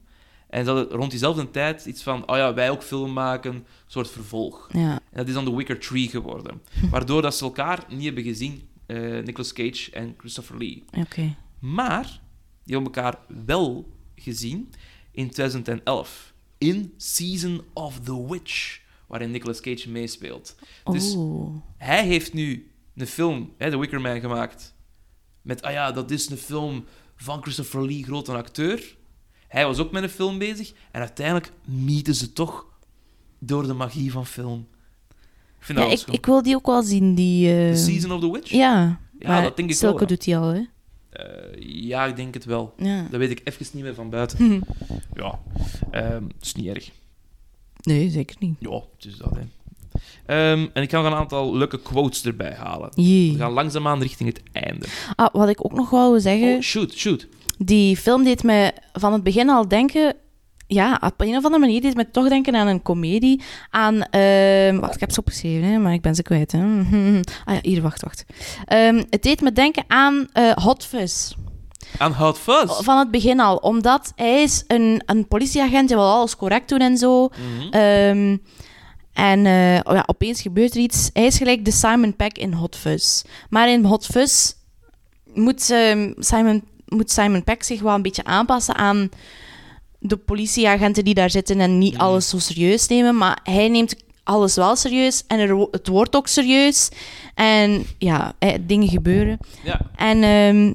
En ze hadden rond diezelfde tijd iets van... Oh ja, wij ook film maken. Een soort vervolg. Ja. En dat is dan The Wicker Tree geworden. <laughs> Waardoor dat ze elkaar niet hebben gezien. eh Nicolas Cage en Christopher Lee. Oké. Maar die hebben elkaar wel gezien in 2011. In Season of the Witch. Waarin Nicolas Cage meespeelt. Dus Oeh. hij heeft nu een film, hè, The Wicker Man, gemaakt. Met, ah ja, dat is een film van Christopher Lee, grote acteur. Hij was ook met een film bezig. En uiteindelijk mieten ze toch door de magie van film. Ik vind Ja, dat wel ik, wil die ook wel zien, die... eh, The Season of the Witch? Ja. Ja, maar dat denk ik wel, doet die al, hè. Eh, ja, ik denk het wel. Ja. Dat weet ik even niet meer van buiten. <laughs> Ja, ehm het is niet erg. Nee, zeker niet. Ja, het is dat, hè. Ehm, en ik ga nog een aantal leuke quotes erbij halen. Jee. We gaan langzaamaan richting het einde. Ah, wat ik ook nog wou zeggen... Oh, shoot, shoot. Die film deed mij van het begin al denken... Ja, op een of andere manier deed mij toch denken aan een komedie. Aan... ehm, wacht, ik heb ze opgeschreven, hè, maar ik ben ze kwijt. Hè. <laughs> Ah ja, hier, wacht, wacht. Ehm, het deed me denken aan eh, Hot Fuzz. Aan Fuzz. Van het begin al. Omdat hij is een, een politieagent, die wil alles correct doen en zo. Mhm. Ehm, en eh, oh ja, opeens gebeurt er iets. Hij is gelijk de Simon Peck in Hot Fuzz. Maar in Hot Fuzz moet, ehm, Simon, moet Simon Peck zich wel een beetje aanpassen aan de politieagenten die daar zitten en niet Mhm. alles zo serieus nemen. Maar hij neemt alles wel serieus en er, het wordt ook serieus. En ja, eh, dingen gebeuren. Ja. En ehm,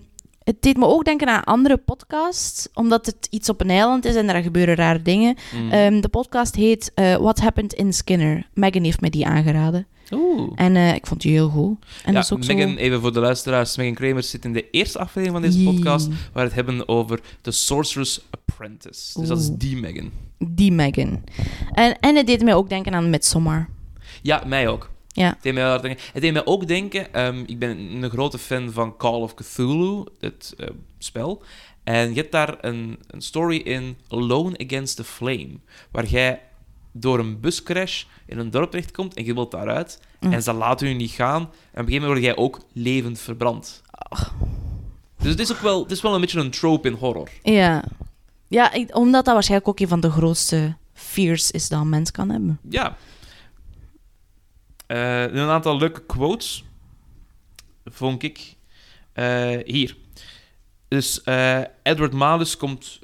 het deed me ook denken aan andere podcasts, omdat het iets op een eiland is en daar gebeuren rare dingen. Mhm. Ehm, de podcast heet eh, What Happened in Skinner. Megan heeft mij die aangeraden. Oeh. En eh, ik vond die heel goed. En ja, dat is ook Megan, zo... even voor de luisteraars. Megan Kramer zit in de eerste aflevering van deze Jee. podcast, waar we het hebben over The Sorcerer's Apprentice. Dus dat is die Megan. Die Megan. En, en het deed mij ook denken aan Midsommar. Ja, mij ook. Ja. Het deed mij, denken. het deed mij ook denken... ehm, ik ben een grote fan van Call of Cthulhu, het eh, spel. En je hebt daar een, een story in, Alone Against the Flame, waar jij door een buscrash in een dorp terechtkomt en je wilt daaruit. Mm. En ze laten je niet gaan. En op een gegeven moment word jij ook levend verbrand. Dus het is ook wel, het is wel een beetje een trope in horror. Ja. Ja, ik- omdat dat waarschijnlijk ook een van de grootste fears is dat een mens kan hebben. Ja. Eh, een aantal leuke quotes vond ik. Eh, hier. Dus eh, Edward Malus komt,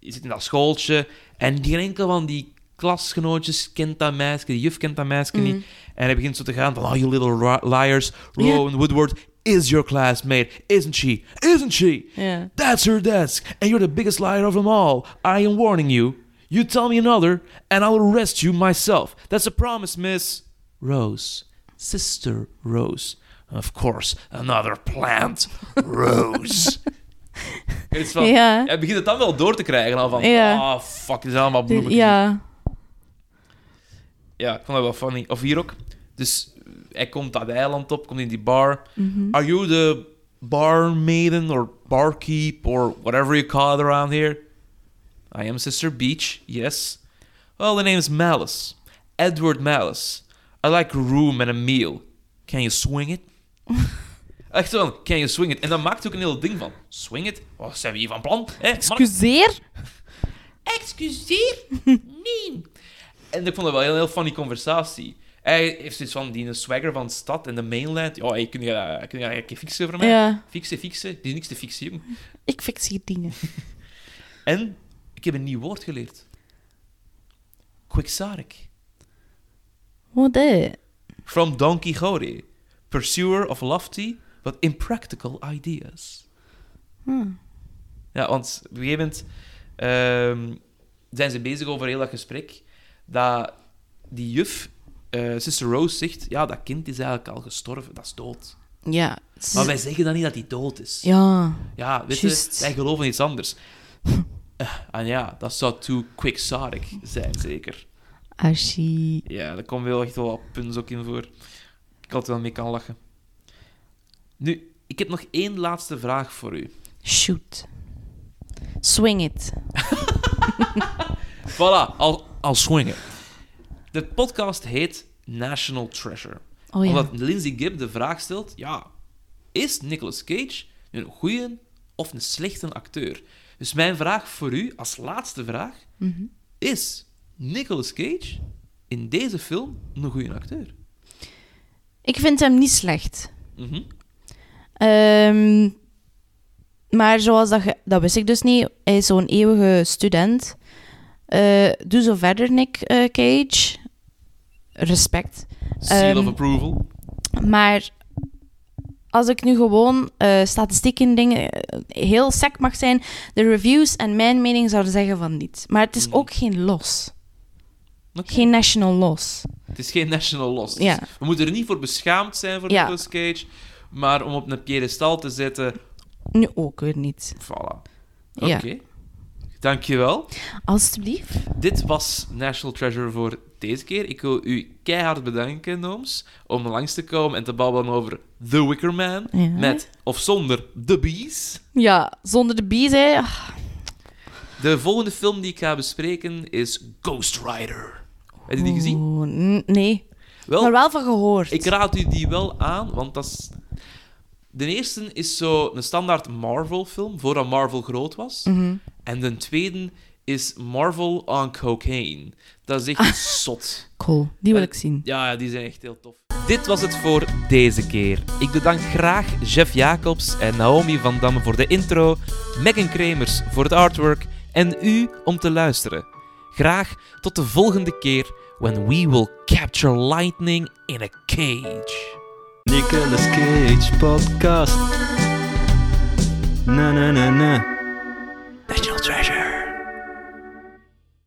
zit in dat schooltje en geen enkel van die klasgenootjes kent dat meisje, die juf kent dat meisje niet. En hij begint zo te gaan van, oh, you little liars, Rowan Woodward is your classmate, isn't she? Isn't she? Ja. That's her desk, and you're the biggest liar of them all. I am warning you. You tell me another, and I'll arrest you myself. That's a promise, miss. Rose. Sister Rose. Of course, another plant. Rose. <laughs> Het van, Ja. Hij begint het dan wel door te krijgen. Al van, Ja. ah, fuck, het is allemaal bloemen. Ja. ja, ik vond dat wel funny. Of hier ook. Dus eh, hij komt dat eiland op, komt in die bar. Mhm. Are you the barmaiden or barkeep or whatever you call it around here? I am Sister Beach, yes. Well, the name is Malice. Edward Malice. I like a room and a meal. Can you swing it? <laughs> Echt zo can you swing it? En dan maakt hij ook een heel ding van. Swing it? Wat zijn we hier van plan? Hè? Excuseer? <laughs> Excuseer? nee. En ik vond het wel een heel, heel funny conversatie. Hij heeft zoiets van die swagger van de stad en de mainland. Ja, hey, kun je dat kun je dat een keer fixen voor mij? Ja. Fixen, fixen. Er is niks te fixen, jong. <laughs> Ik fix hier dingen. En ik heb een nieuw woord geleerd. Quixotic. Wat is? From Don Quixote. Pursuer of lofty, but impractical ideas. Hmm. Ja, want op een gegeven moment ehm, zijn ze bezig over heel dat gesprek. Dat die juf, eh, Sister Rose, zegt: Ja, dat kind is eigenlijk al gestorven, dat is dood. Ja. Maar wij zeggen dan niet dat hij dood is. Ja. Ja, weet je, wij geloven iets anders. <laughs> Eh, en ja, dat zou too quixotic zijn, zeker. Ja, daar komen wel echt wel wat punten ook in voor. Ik altijd wel mee kan lachen. Nu, ik heb nog één laatste vraag voor u. Shoot. Swing it. <laughs> Voilà, al, al swingen. De podcast heet National Treasure. Oh ja. Omdat Lindsay Gibb de vraag stelt: ja, is Nicolas Cage een goede of een slechte acteur? Dus mijn vraag voor u, als laatste vraag, Mhm. is Nicolas Cage in deze film een goede acteur? Ik vind hem niet slecht. Mhm. Ehm, maar zoals dat, ge- dat wist ik dus niet. Hij is zo'n eeuwige student. Eh, doe zo verder, Nick eh, Cage. Respect. Seal Ehm, of approval. Maar als ik nu gewoon eh statistieken dingen heel sec mag zijn, de reviews en mijn mening zouden zeggen van niet. Maar het is Mhm. ook geen los. Geen national los. Het is geen national loss. Ja. Dus we moeten er niet voor beschaamd zijn voor Ja. Nicolas Cage, maar om op een piedestal te zetten, Nu ook weer niet. voilà. Oké. Ja. Dankjewel. Alsjeblieft. Dit was National Treasure voor deze keer. Ik wil u keihard bedanken, Nooms, om langs te komen en te babbelen over The Wicker Man, Ja. met of zonder The Bees. Ja, zonder de bees, hè. Ah, De volgende film die ik ga bespreken is Ghost Rider. Heb je die gezien? Oeh, nee. Wel, maar wel van gehoord. Ik raad u die wel aan, want dat is... De eerste is zo een standaard Marvel-film, voordat Marvel groot was. Mhm. En de tweede is Marvel on Cocaine. Dat is echt zot. Cool, die wil ik zien. Ja, ja, die zijn echt heel tof. Dit was het voor deze keer. Ik bedank graag Jeff Jacobs en Naomi van Damme voor de intro, Megan Kremers voor het artwork en u om te luisteren. Graag tot de volgende keer when we will capture lightning in a cage. Nicolas Cage podcast. Na na na na. National Treasure.